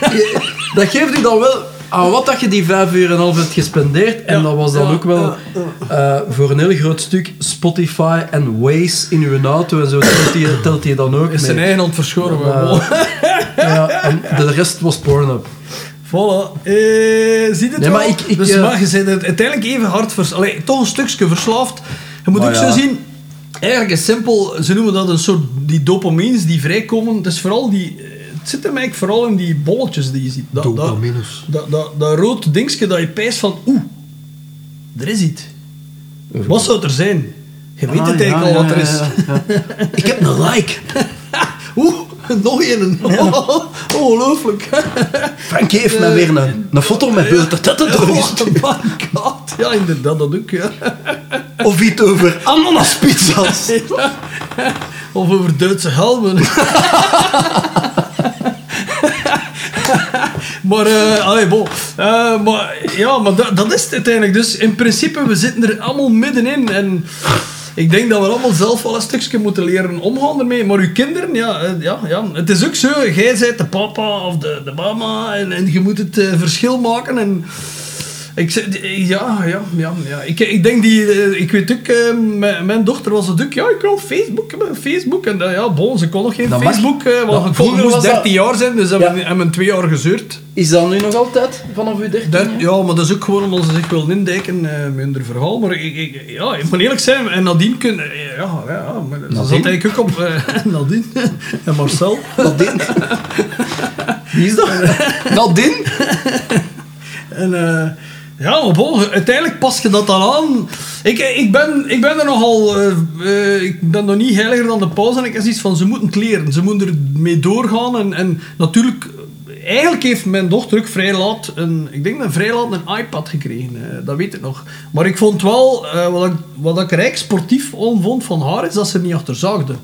Dat geeft u dan wel aan wat dat je die vijf uur en een half hebt gespendeerd. En dat was dan ook wel eh, voor een heel groot stuk Spotify en Waze in uw auto en zo. Telt hij, telt hij dan ook Is zijn mee. eigen hand verschoren. maar Ja. en de rest was Pornhub. Voilà. Eh, zie je het Nee, maar ik- ik, dus eh, maar je bent uiteindelijk even hard vers... Allee, toch een stukje verslaafd. Je moet ook ja. zo zien... Eigenlijk is simpel... Ze noemen dat een soort... Die dopamines die vrijkomen. Het is vooral die... eh, Het zit hem eigenlijk vooral in die bolletjes die je ziet. Dat, dat, dat, dat, dat rood dingetje dat je pijst van... Oeh, er is iets. Wat zou er zijn? Je weet Ah, het eigenlijk ja, al wat er is. ja. Ik heb een like. Oeh, nog een. Ongelooflijk. Frankie heeft mij weer een, een foto met beeld dat het. Oh god. Ja, inderdaad, dat ook, ja. Of iets over ananaspizza's. Of over Duitse helmen. maar, eh allee, bon. Eh, maar, ja, maar dat, is het uiteindelijk. Dus in principe, we zitten er allemaal middenin. En ik denk dat we allemaal zelf wel een stukje moeten leren omgaan ermee. Maar uw kinderen, ja, eh, ja, ja. Het is ook zo, jij bent de papa of de, de mama. En, en je moet het verschil maken. En ik, zeg- ja, ja, ja, ja. Ik, ik denk die, eh, ik weet ook, eh, mijn, mijn dochter was het ook, ja, ik wil Facebook, ik heb een Facebook. En dat, ja, bon, ze kon nog geen Dat mag. Facebook, eh, want vroeger moest was dat- 13 jaar zijn, dus hebben Ja. we hebben we twee jaar gezeurd. Is dat nu nog altijd vanaf uw 13? Dat- ja, maar dat is ook gewoon omdat ze zich willen indijken eh, met hun verhaal. Maar ik, ik, ja, ik moet eerlijk zijn, en Nadine kunnen, ja, ja, ja, maar ze zat Nadine? eigenlijk ook op eh, Nadine en Marcel. Nadine. Wie is dat? Nadine? En eh, ja, uiteindelijk pas je dat dan aan. Ik, ik, ben, ik ben er nogal... eh, ik ben nog niet heiliger dan de paus en ik heb zoiets van, ze moeten het leren. Ze moeten ermee doorgaan. En, en natuurlijk... Eigenlijk heeft mijn dochter ook vrij laat een... Ik denk dat vrij laat een iPad gekregen. eh, dat weet ik nog. Maar ik vond wel... wat, ik, wat ik eigenlijk sportief vond van haar, is dat ze niet achter zaagde.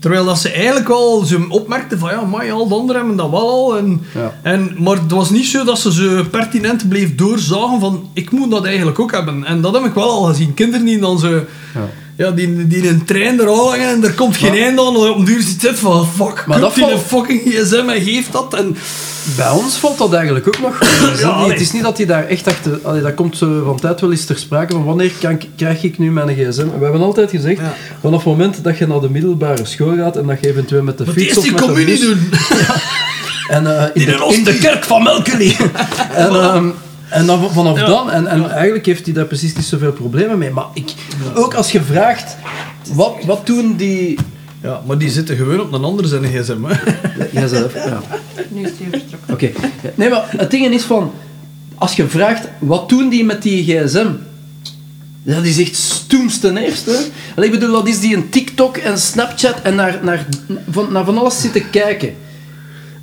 Terwijl dat ze eigenlijk wel ze opmerkte van ja, maar al de anderen hebben dat wel al. En, Ja. en, maar het was niet zo dat ze ze pertinent bleef doorzagen van ik moet dat eigenlijk ook hebben. En dat heb ik wel al gezien. Kinderen die dan zo... Ja. Ja, die, die in een trein er hangen en er komt geen Maar- einde aan. En op een duur zit het van fuck, Maar dat die valt- een fucking gsm en geeft dat. En, Bij ons valt dat eigenlijk ook nog goed. Het is Ja, het is niet dat hij daar echt achter... Allee, dat komt van tijd wel eens ter sprake van wanneer kan, krijg ik nu mijn gsm. We hebben altijd gezegd, Ja. vanaf het moment dat je naar de middelbare school gaat en dat je eventueel met de maar fiets of die met de communie bus... doen. En eh, in, In de, in de kerk van Melkeli. en, ehm, en dan, vanaf Ja. dan, en, en eigenlijk heeft hij daar precies niet zoveel problemen mee. Maar ik, ook als je vraagt, wat, wat doen die... Ja, maar die zitten gewoon op een ander zijn gsm. Hè. Jijzelf, ja. Nu is hij vertrokken. Oké. Nee, maar het ding is van... Als je vraagt, wat doen die met die gsm? Ja, die zegt stoems ten eerste. Ik bedoel, dat is die een TikTok en Snapchat en naar, naar, van, naar van alles zitten kijken.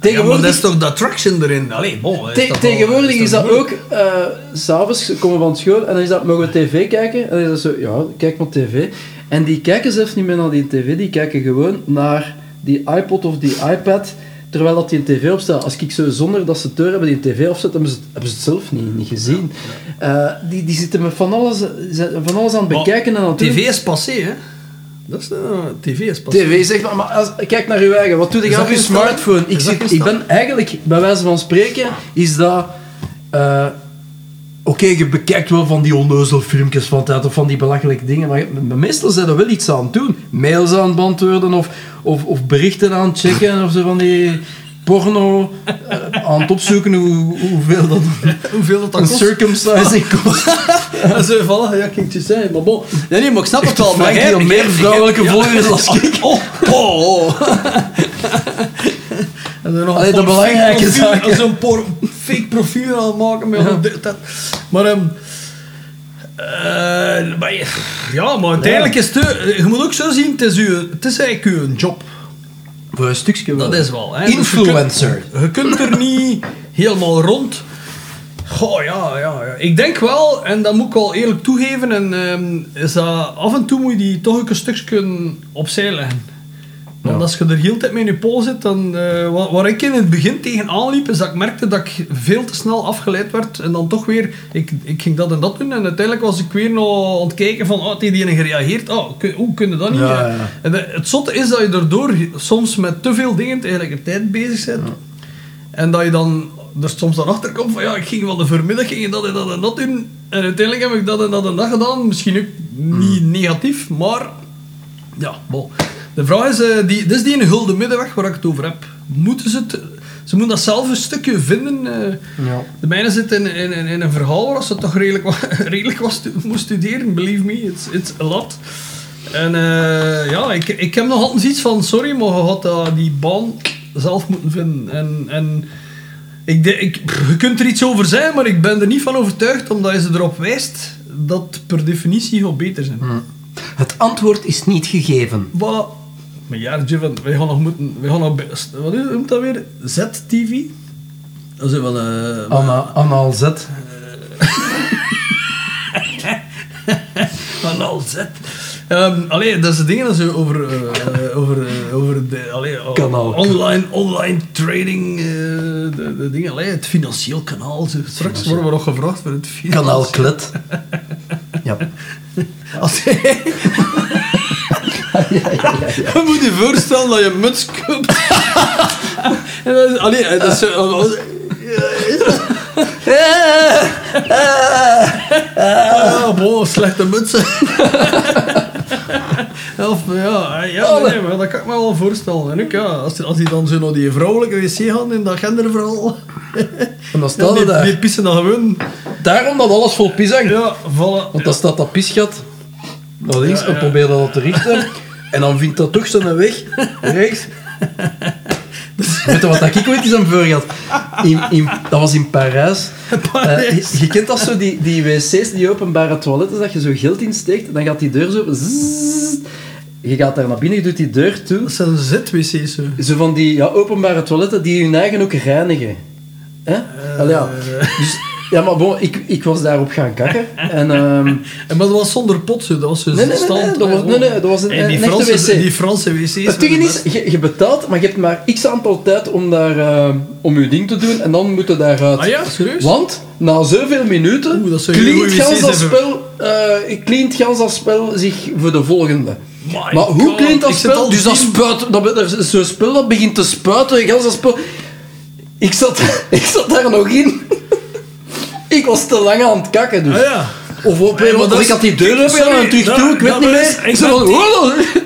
Ja, maar Tegenwoordig, dat is toch de attraction erin? Allee, bon, te- dat tegenwoordig is dat ook... eh, S S'avonds komen we van school en dan is dat, mogen we tv kijken? En dan is dat zo, ja, kijk maar tv. En die kijken zelfs niet meer naar die tv, die kijken gewoon naar die iPod of die iPad... Terwijl dat die een tv opstaat. Als ik zo zonder dat ze het hebben die een tv opzet, hebben ze het, hebben ze het zelf niet, niet gezien. Eh, die, die zitten met van alles, van alles aan het Maar bekijken en aan het doen. TV is passé, hè? Dat is, eh, TV is passé. TV, zeg maar, maar als, kijk naar uw eigen. Wat doe je op je smartphone? Ik, zit, ik ben eigenlijk, bij wijze van spreken, is dat... eh, Oké, je bekijkt wel van die onnozel filmpjes van tijd of van die belachelijke dingen, maar meestal zijn er wel iets aan het doen. Mails aan het beantwoorden of, of, of berichten aan het checken of zo van die... porno eh, aan het opzoeken hoe, hoeveel dat Hoeveel dat, dat een kost. circumcising kost. En ze vallen, ja, ik je zeggen, maar bon. Nee, nee, maar ik snap het wel. Maar jij- meer vrouwelijke ja. volgers als ik. Oh, oh, oh. En dan nog Allee, een belangrijke fake profiel- zaken. Zo'n fake profiel aanmaken met dat. Maar, maar je- ja, maar uiteindelijk is het... eh, Je moet ook zo zien, het is, uw, het is eigenlijk uw job. Een stukje wel. Dat is wel. Hè. Dus je Influencer. kunt- Je kunt er niet helemaal rond. Goh, ja, ja, ja. Ik denk wel, en dat moet ik wel eerlijk toegeven, en, ehm, is dat af en toe moet je die toch een stukje opzij leggen. Want als je er heel tijd mee in je pool zit, dan... eh, wa- waar ik in het begin tegenaan liep, is dat ik merkte dat ik veel te snel afgeleid werd. En dan toch weer... Ik, ik ging dat en dat doen. En uiteindelijk was ik weer nog aan het kijken van... Oh, die die gereageerd? Oh, kun- hoe kun je dat niet? Ja, ja. En de- het zotte is dat je daardoor soms met te veel dingen tegelijkertijd bezig bent. En dat je dan er soms dan achter komt van ja, ik ging van de voormiddag ging dat en dat en dat doen. En uiteindelijk heb ik dat en dat en dat gedaan. Misschien ook niet negatief, maar ja, bon. De vraag is, eh, die, dit is die een gulden middenweg waar ik het over heb. Moeten ze het... Ze moeten dat zelf een stukje vinden. eh. Ja. De mijne zit in, in, in, een verhaal waar ze toch redelijk, wa- redelijk wat stu- moest studeren. Believe me, it's, it's a lot. En eh, ja, ik, ik heb nog altijd iets van, sorry, maar je had dat die baan zelf moeten vinden. En, en ik, ik, je kunt er iets over zijn, maar ik ben er niet van overtuigd, omdat je ze erop wijst dat per definitie gaat beter zijn. Het antwoord is niet gegeven. Wat? Maar ja, Jivan, wij gaan nog moeten... Wij gaan nog... Wat is noemt dat weer? ZTV? Dat is wel... eh Anna, Anna Z. Van al Z. Ehm, allee, dat is de dingen dat ze over, eh, over, eh, over de, allee, Kanaal. online, online trading, de, de dingen, allee, het financieel kanaal. Zo. Straks worden we nog gevraagd voor het financieel Kanaal Klet. Ja. Als je... Je moet je voorstellen dat je een muts koopt. en dat is, allee, dat is zo... Ah, bon, slechte mutsen. of, ja, ja nee, maar dat kan ik me wel voorstellen. En ook, ja, als, als die dan zo naar die vrouwelijke wc gaan in dat genderverhaal. En dan Ja, staat die, het daar. die pissen dan gewoon. Daarom dat alles vol pis hangt. Ja, vallen. Want dan staat dat pisgat naar links Ja, en ja. probeert dat te richten. En dan vindt dat toch zijn weg rechts. Weet je wat dat ik ooit eens aan voor gehad? In, in, dat was in Parijs. Parijs. Eh, je, je kent dat zo, die, die wc's, die openbare toiletten, dat je zo geld insteekt, dan gaat die deur zo... je gaat daar naar binnen, je doet die deur toe. Dat zijn ZWC's. Zo. Zo van die ja, openbare toiletten die hun eigen ook reinigen. Hè? Allee, ja. Dus, ja, maar bon, ik, ik was daarop gaan kakken. En, ehm, En, maar dat was zonder pot, zo. dat was zo Nee, nee, nee, stand. nee, nee, nee, dat was een- En die, een Franse, wc. die Franse wc's. het ding is, je, je betaalt, maar je hebt maar x aantal tijd om, daar, eh, om je ding te doen en dan moet je daaruit. Ah ja, serieus? Want na zoveel minuten Oeh, dat zou hele cleant goeie gans dat spel, eh, cleant gans dat spel zich voor de volgende. My maar hoe God, cleant dat spel? Dus dat spuit, dat, zo'n spel dat begint te spuiten, gans dat spel. Ik zat, ik zat daar nog in. Ik was te lang aan het kakken, dus. Ah ja. Of op maar of dat ik had die deur open en terug toe, ik weet niet meer. ik ben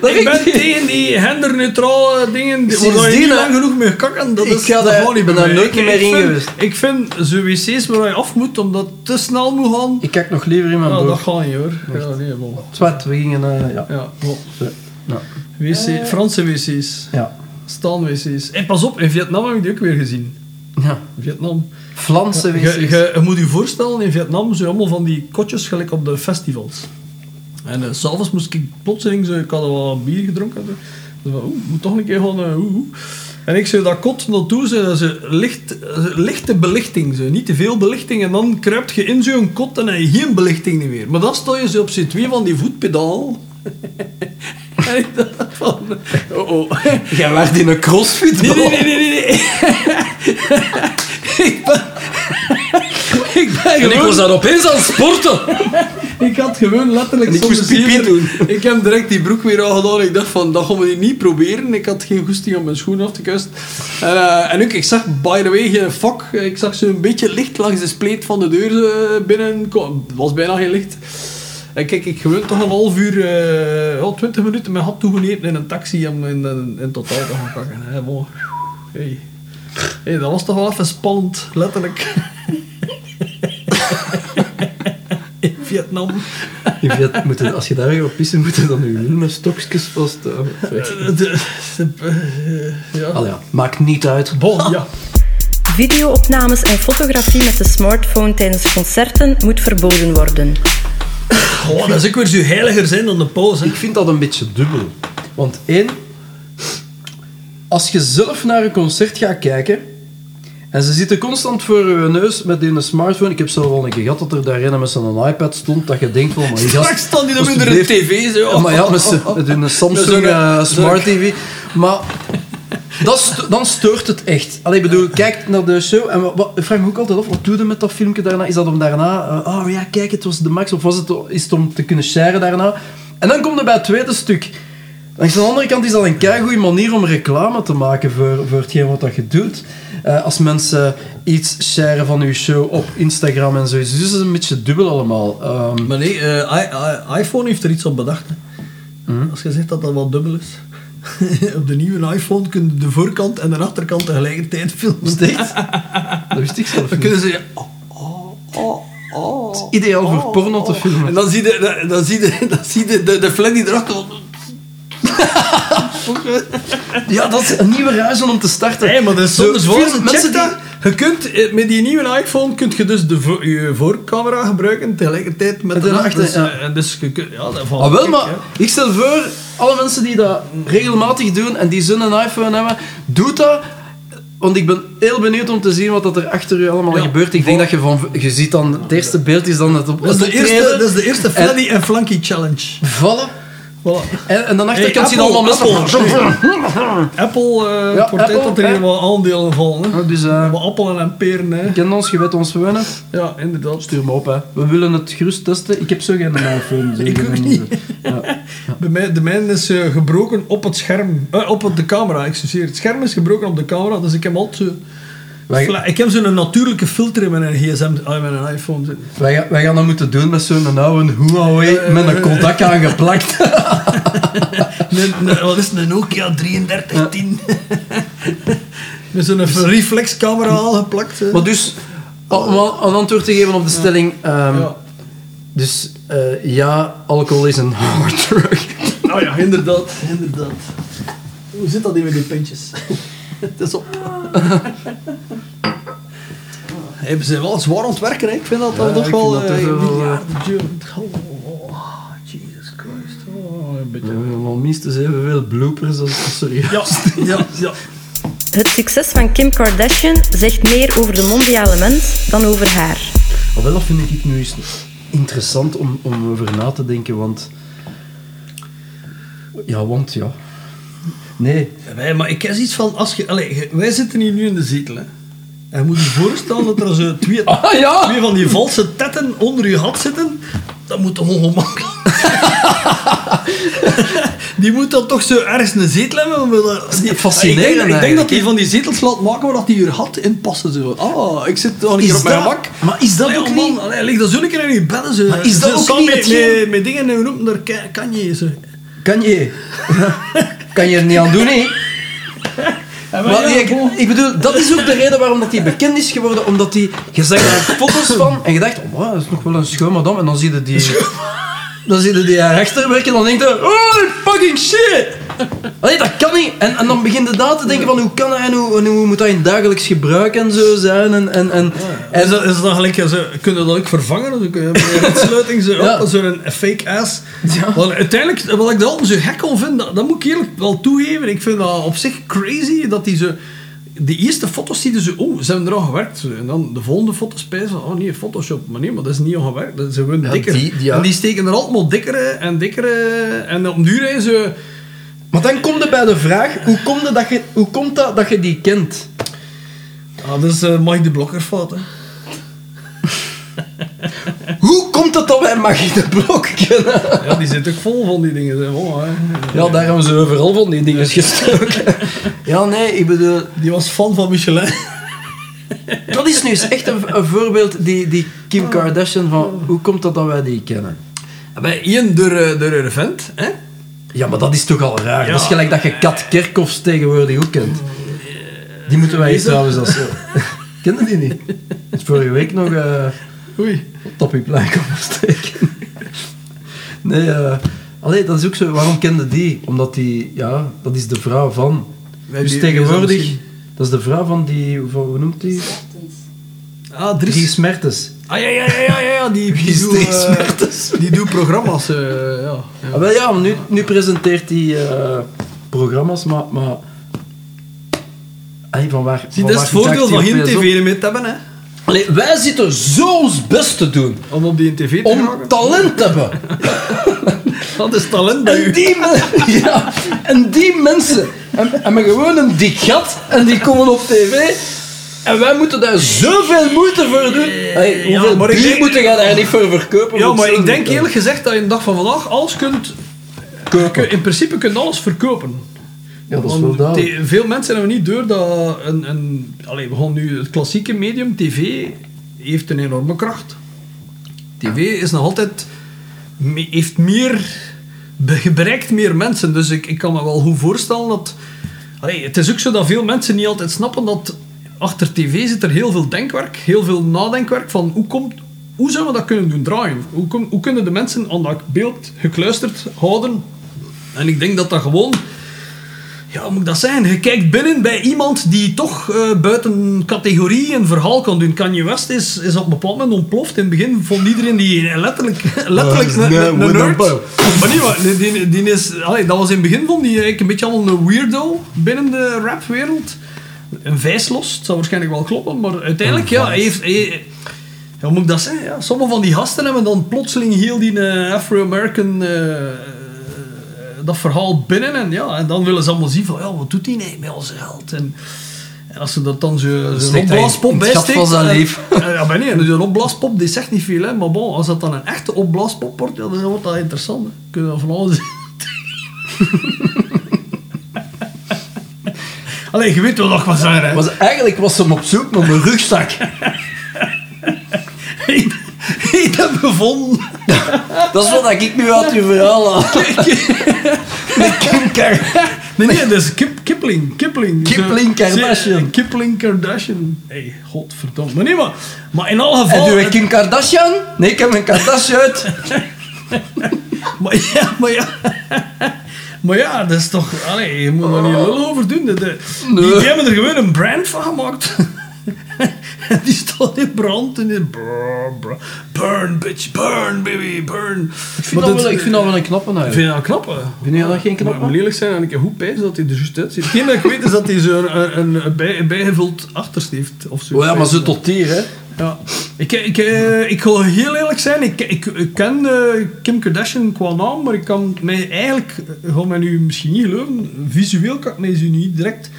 dat Ik ben tegen die genderneutrale dingen, die- waar je niet lang genoeg mee kakken. Dat Ik is, gaat niet ben daar nooit meer in geweest. Ik vind zo'n wc's waar je af moet, omdat het te snel moet gaan. Ik kijk nog liever in mijn Ja, broek. dat gaat niet hoor. Ja, nee, bon. Zwart, we gingen... ja. Ja. WC, Franse wc's. ja. Staan wc's. En pas op, in Vietnam heb ik die ook weer gezien. Ja. Vietnam. Franse Je, wc's. je, je moet je voorstellen, in Vietnam zijn allemaal van die kotjes gelijk op de festivals. En eh, s s'avonds moest ik plotseling, zo, ik had wat bier gedronken. Zo, Dus van, oeh, moet toch een keer gaan, eh, oeh, oeh. En ik zei dat kot naartoe, zo, dat is licht, eh, lichte belichting, zo. niet te veel belichting. En dan kruipt je in zo'n kot en heb je geen belichting meer. Maar dan sta je zo op z'n twee van die voetpedaal. En ik dacht van, oh oh. Jij werd in een crossfit. Nee, nee, nee, nee, nee. ik ben... ik ben En ik was daar opeens aan het sporten. Ik had gewoon letterlijk En ik moest pipi doen. Ik heb direct die broek weer aangedaan. Ik dacht van, dat gaan we niet proberen. Ik had geen goesting om mijn schoenen af te kussen. En, eh, en ook, ik zag by the way geen vak. Ik zag zo'n beetje licht langs de spleet van de deur eh, binnen. Het was bijna geen licht. En kijk, ik gewoon toch een half uur, eh oh, 20 minuten mijn hand toegenepen in een taxi om in, in, in totaal te gaan kakken. Hè. Bon. Hey. Hé, dat was toch wel even spannend, letterlijk. In Vietnam. Als je daar gaat pissen, moet je dan je met stokjes vasthouden. Eh, eh, ja. Al ja, maakt niet uit. Bon, ja. Videoopnames en fotografie met de smartphone tijdens concerten moet verboden worden. Oh, dat is ook weer zo heiliger zijn dan de pauze. Ik vind dat een beetje dubbel. Want één, als je zelf naar een concert gaat kijken en ze zitten constant voor je neus met een smartphone. Ik heb zelf al een keer gehad dat er daarin met zo'n iPad stond dat je denkt van, maar gast... Straks staan die dan met een tv zo. Ja, maar ja, met, met een Samsung eh, Smart TV. Maar dat dan stoort het echt. Allee, ik bedoel, kijk naar de show en wat, ik vraag me ook altijd af, wat doe je met dat filmpje daarna? Is dat om daarna, eh, oh ja, kijk, het was de max, of was het, is het om te kunnen sharen daarna? En dan komt er bij het tweede stuk. Langs de andere kant is dat een keigoede manier om reclame te maken voor, voor hetgeen wat dat je doet. Eh, als mensen iets sharen van je show op Instagram en zo. Dus het is een beetje dubbel allemaal. Ehm, Maar nee, eh, i- i- iPhone heeft er iets op bedacht. hè. Mhm. Als je zegt dat dat wat dubbel is. op de nieuwe iPhone kun je de voorkant en de achterkant tegelijkertijd filmen. echt? Dat wist ik zelf Dan kunnen ze... Oh, oh, oh, oh. Ideaal voor porno te filmen. En dan zie je, dan zie je, dan zie je de, de flat die erachter... Ja, dat is een nieuwe ruizen om te starten. Nee, maar dat is Zo, veel mensen die... Je kunt, eh, met die nieuwe iPhone kun je dus de vo- je voorcamera gebruiken tegelijkertijd met, de achter. Dus, ja. eh, dus je kunt, ja, dat valt Ah, wel, maar ik stel voor, alle mensen die dat regelmatig doen en die zo'n iPhone hebben, doe dat. Want ik ben heel benieuwd om te zien wat dat er achter u allemaal Ja, gebeurt. Ik denk dat je van... Je ziet dan... Het eerste beeld is dan het op Dat is, de eerste, dat is de eerste Freddy en Flanky challenge. Vallen. Voilà. En, en dan Hey, achterkant zie je Apple, allemaal mensen... Apple uh, Ja, portret Apple, dat er hier wat aandelen vallen. Hè. Dus eh, Wat appelen en peren. Hè. ken ons, je weet ons wonen. Ja, inderdaad. Stuur me op, hè. We willen het gerust testen. Ik heb zo geen iPhone. zo Ik ook geen- niet. Ja. Bij mij, de mijne is eh, gebroken op het scherm. Eh, op het- de camera, excuseer. Het scherm is gebroken op de camera, dus ik heb altijd. Wij- Ik heb zo'n natuurlijke filter in mijn gsm, ah, in mijn iPhone. Wij, gaan- wij gaan dat moeten doen met zo'n oude Huawei Ja, ja, met een ja. Kodak aangeplakt. Wat is een Nokia 3310? Met zo'n reflexcamera aangeplakt. hè. Maar dus, om een antwoord te geven op de stelling. ehm, Ja. Dus eh, ja, alcohol is een hard drug. Oh ja, inderdaad, inderdaad. Hoe zit dat hier met die pintjes? Het is op. Hey, we zijn wel zwaar aan het werken, hè. ik vind dat Ja, dan toch wel... dat eh, wel. Oh, Jesus Christ. Oh, een We beetje. hebben al minstens evenveel bloopers als serieus. Ja, ja, ja. Het succes van Kim Kardashian zegt meer over de mondiale mens dan over haar. Maar wel, dat vind ik nu eens interessant om, om over na te denken, want... Ja, want ja... Nee. Wij, maar ik heb iets van, als je, allee, je- wij zitten hier nu in de zetel, hè. En je moet je voorstellen dat er zo twee, Ah, ja! twee van die valse tetten onder je gat zitten. Dat moet toch ongemakkelijk Die moet dan toch zo ergens een zetel hebben. dat- die- Fascinerend Ik denk, ik denk dat die van die zetels laat maken waar die je gat in passen. Zo. Ah, ik zit al een keer op mijn gemak. Maar is dat Allee, ook oh, niet... man, allee, lig dat zo een keer in je bedden. Zo. Maar is dat Zo ook niet met, met, met dingen en roepen daar kan, je. Kan je? Kan je er niet aan doen, hè? En Maar ja, ik, bedoel, dat is ook de reden waarom dat hij bekend is geworden. Omdat hij... Je zag daar foto's van en je dacht, oh, wow, dat is nog wel een schoon madame. En dan zie je die... Dan zie je die daarachter werken en dan denk je, oh, fucking shit! Allee, dat kan niet. En, en dan begin je daar te denken van, hoe kan dat en hoe, en hoe moet dat in dagelijks gebruik en zo zijn. En, en, en, En is dat, is dat dan gelijk, zo, kun je dat ook vervangen? Dus kun je bij een sluiting zo, Ja. op, zo'n fake ass. Ja. Want uiteindelijk, wat ik daar altijd zo gek aan vind, dat, dat moet ik eerlijk wel toegeven. Ik vind dat op zich crazy dat die zo... De eerste foto's zie je zo, oh, ze hebben er al gewerkt. Zo. En dan de volgende foto's spijzen van, oh nee, Photoshop. Maar nee, maar dat is niet al gewerkt. Dat is gewoon Ja, dikker. die- die- ja. En die steken er altijd maar dikkere en dikkere... En op duur is zo... Maar dan komt er bij de vraag, hoe komt, het dat je, hoe komt dat dat je die kent? Ah, dat is uh, Mike de Blokker fout, hè. Hoe komt het dat wij Magie de Blok kennen? Ja, die zit ook vol van die dingen. Zo. Oh, hè. Ja, daar hebben ze overal van die dingen gestoken. Ja, nee, ik bedoel... Die was fan van Michelin. Dat is nu eens echt een, een voorbeeld, die, die Kim Kardashian, van hoe komt dat dat wij die kennen? Bij één door, eh, door een vent, hè? Ja, maar dat is toch al raar. Ja. Dat is gelijk dat je Kat Kerkhoffs tegenwoordig ook kent. Die moeten wij eens trouwens als... eh, Kennen die niet? Is vorige week nog eh Oei. op steken. Nee. Allee, dat is ook zo. Waarom kende die? Omdat die... Ja, dat is de vrouw van... Wij- Dus die- tegenwoordig... Dat is de vrouw van die... Hoe hoe noemt die? Ah, Dries. Dries Mertens. Ah, ja, ja, ja, ja, ja. Die, die, doet, eh, die doet programma's. eh, ja. ja. Ah, wel ja, nu, nu presenteert hij eh, programma's, maar... maar van waar, Zie, dat is het voordeel van geen tv mee te hebben, hè. Allee, wij zitten zo ons best te doen Om op die tv te om talent te hebben. Dat is talent bij En die, ja, en die mensen hebben, hebben gewoon een dik gat en die komen op tv en wij moeten daar zoveel moeite voor doen. Hey, Ja, hoeveel maar ik denk- moeten jij daar niet voor verkopen? Ja, maar ik denk eerlijk gezegd dat je de dag van vandaag alles kunt... kopen. In principe kun je alles verkopen. Ja, dat is wel Veel mensen hebben niet door dat een... een allee, we gaan nu het klassieke medium, tv, heeft een enorme kracht. TV is nog altijd... heeft meer... be- bereikt meer mensen. Dus ik, ik kan me wel goed voorstellen dat... Allee, het is ook zo dat veel mensen niet altijd snappen dat achter tv zit er heel veel denkwerk, heel veel nadenkwerk van hoe komt... Hoe zouden we dat kunnen doen draaien? Hoe, hoe kunnen de mensen aan dat beeld gekluisterd houden? En ik denk dat dat gewoon... Ja, hoe moet ik dat zeggen? Je kijkt binnen bij iemand die toch eh, buiten categorie een verhaal kan doen. Kanye West is, is op een bepaald moment ontploft. In het begin vond iedereen die letterlijk, letterlijk een, nerd. Maar niet, maar die, die, is, allee, dat was in het begin vond die eigenlijk een beetje allemaal een weirdo binnen de rapwereld. Een vijslos, het zou waarschijnlijk wel kloppen, maar uiteindelijk, ja, hij heeft... Hij, ja, hoe moet ik dat zeggen? Ja, sommige van die gasten hebben dan plotseling heel die eh, Afro-American eh, eh, dat verhaal binnen en ja, en dan willen ze allemaal zien van, ja, wat doet hij nee met onze geld? En, en als ze dat dan zo- zo'n hij opblaaspop bijsteekt... van zijn leven. Ja, maar nee, dus een opblaaspop die zegt niet veel, hè, maar bon, als dat dan een echte opblaaspop wordt, ja, dan wordt dat interessant. Hè. Kun je dan van alles... Allee, je weet wel nog wat zijn, hè. Was, eigenlijk was ze hem op zoek naar mijn rugzak. Ik heb gevonden. Dat is wat ik nu uit je verhaal haal. Met Kim Nee, nee, dat is Kip, Kipling. Kipling. Kipling Kardashian. Kipling Kardashian. Hey, godverdomme. Maar nee, maar, maar in alle En gevallen... doe ik Kim Kardashian? Nee, ik heb een Kardashian uit. Maar ja, maar ja... Maar ja, dat is toch... Allee, je moet er niet lul over doen. De, de- die, Nee. die hebben er gewoon een brand van gemaakt. En die staat in brand. En in burn, bitch, burn, baby, burn. Ik vind, dat wel, ik vind dat wel een knappe Ik eigenlijk. vind dat knap, hè. Vind je dat geen Maar knap? het moet lelijk zijn en ik heb goed pijs dat hij er juist uitziet. Hetgeen dat ik weet is dat hij zo een, een, een, bij, een bijgevuld achterste heeft. Of zo. Oh ja, maar zo tot hier, hè. Ja. Ik, ik, eh, ik wil heel eerlijk zijn, ik, ik, ik ken eh, Kim Kardashian qua naam, maar ik kan mij eigenlijk, eh, ga mij nu misschien niet geloven, visueel kan ik mij zo niet direct...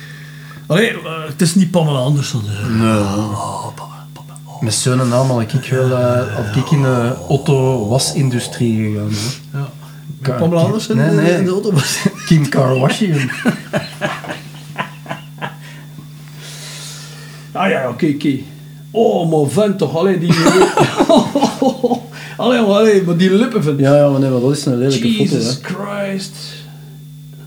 Allee, eh, het is niet Pamela Anderson. eh. Oh, Pamela, Pamela, oh. Met zo'n naam had ik wel eh, ik in de auto-wasindustrie gegaan. hè. Ja. Ka- Pamela Anderson Nee, in- nee. in de auto was... Kim Kardashian. Ah ja, oké, oké. Oh, maar vent toch, alleen die... allee, maar, allee, maar die lippen vent. Ja, ja, maar nee, maar dat is een lelijke Jesus foto, Christ.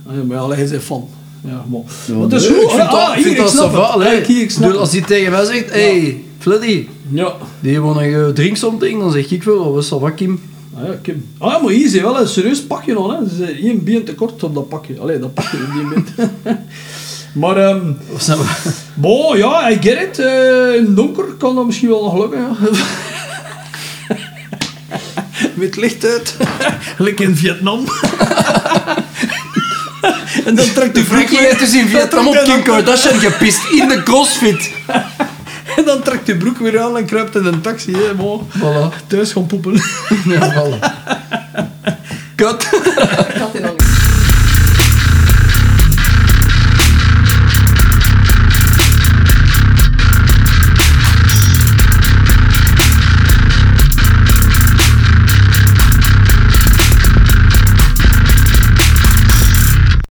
Ah, ja, maar ja, hij is fan. Ja, maar... is nee, goed. ik vind Ah, dat, hier, vind dat snap ça va, het. allee. Kijk, hier, ik Ik snap bedoel, als hij tegen mij zegt, hey, Fleddy, Ja. die wanna go drink something, dan zeg ik wel, oh, wat is dat Kim? Ah, ja, Kim. Ah, ja, maar hier is wel een serieus pakje nog, hè. Ze is één been te kort op dat pakje. Allee, dat pakje in die been. maar, ehm... Zijn we- Bon, ja, I get it. Eh, in het donker kan dat misschien wel nog lukken, ja. Met licht uit. Gelijk in Vietnam. en dan trekt de broek heeft dus in Vietnam op Kim Kardashian gepist, in de crossfit. En dan trekt de broek weer aan en kruipt in een taxi. Hè, bon. Voilà. Thuis gaan poepen. Ja, voilà. Kut.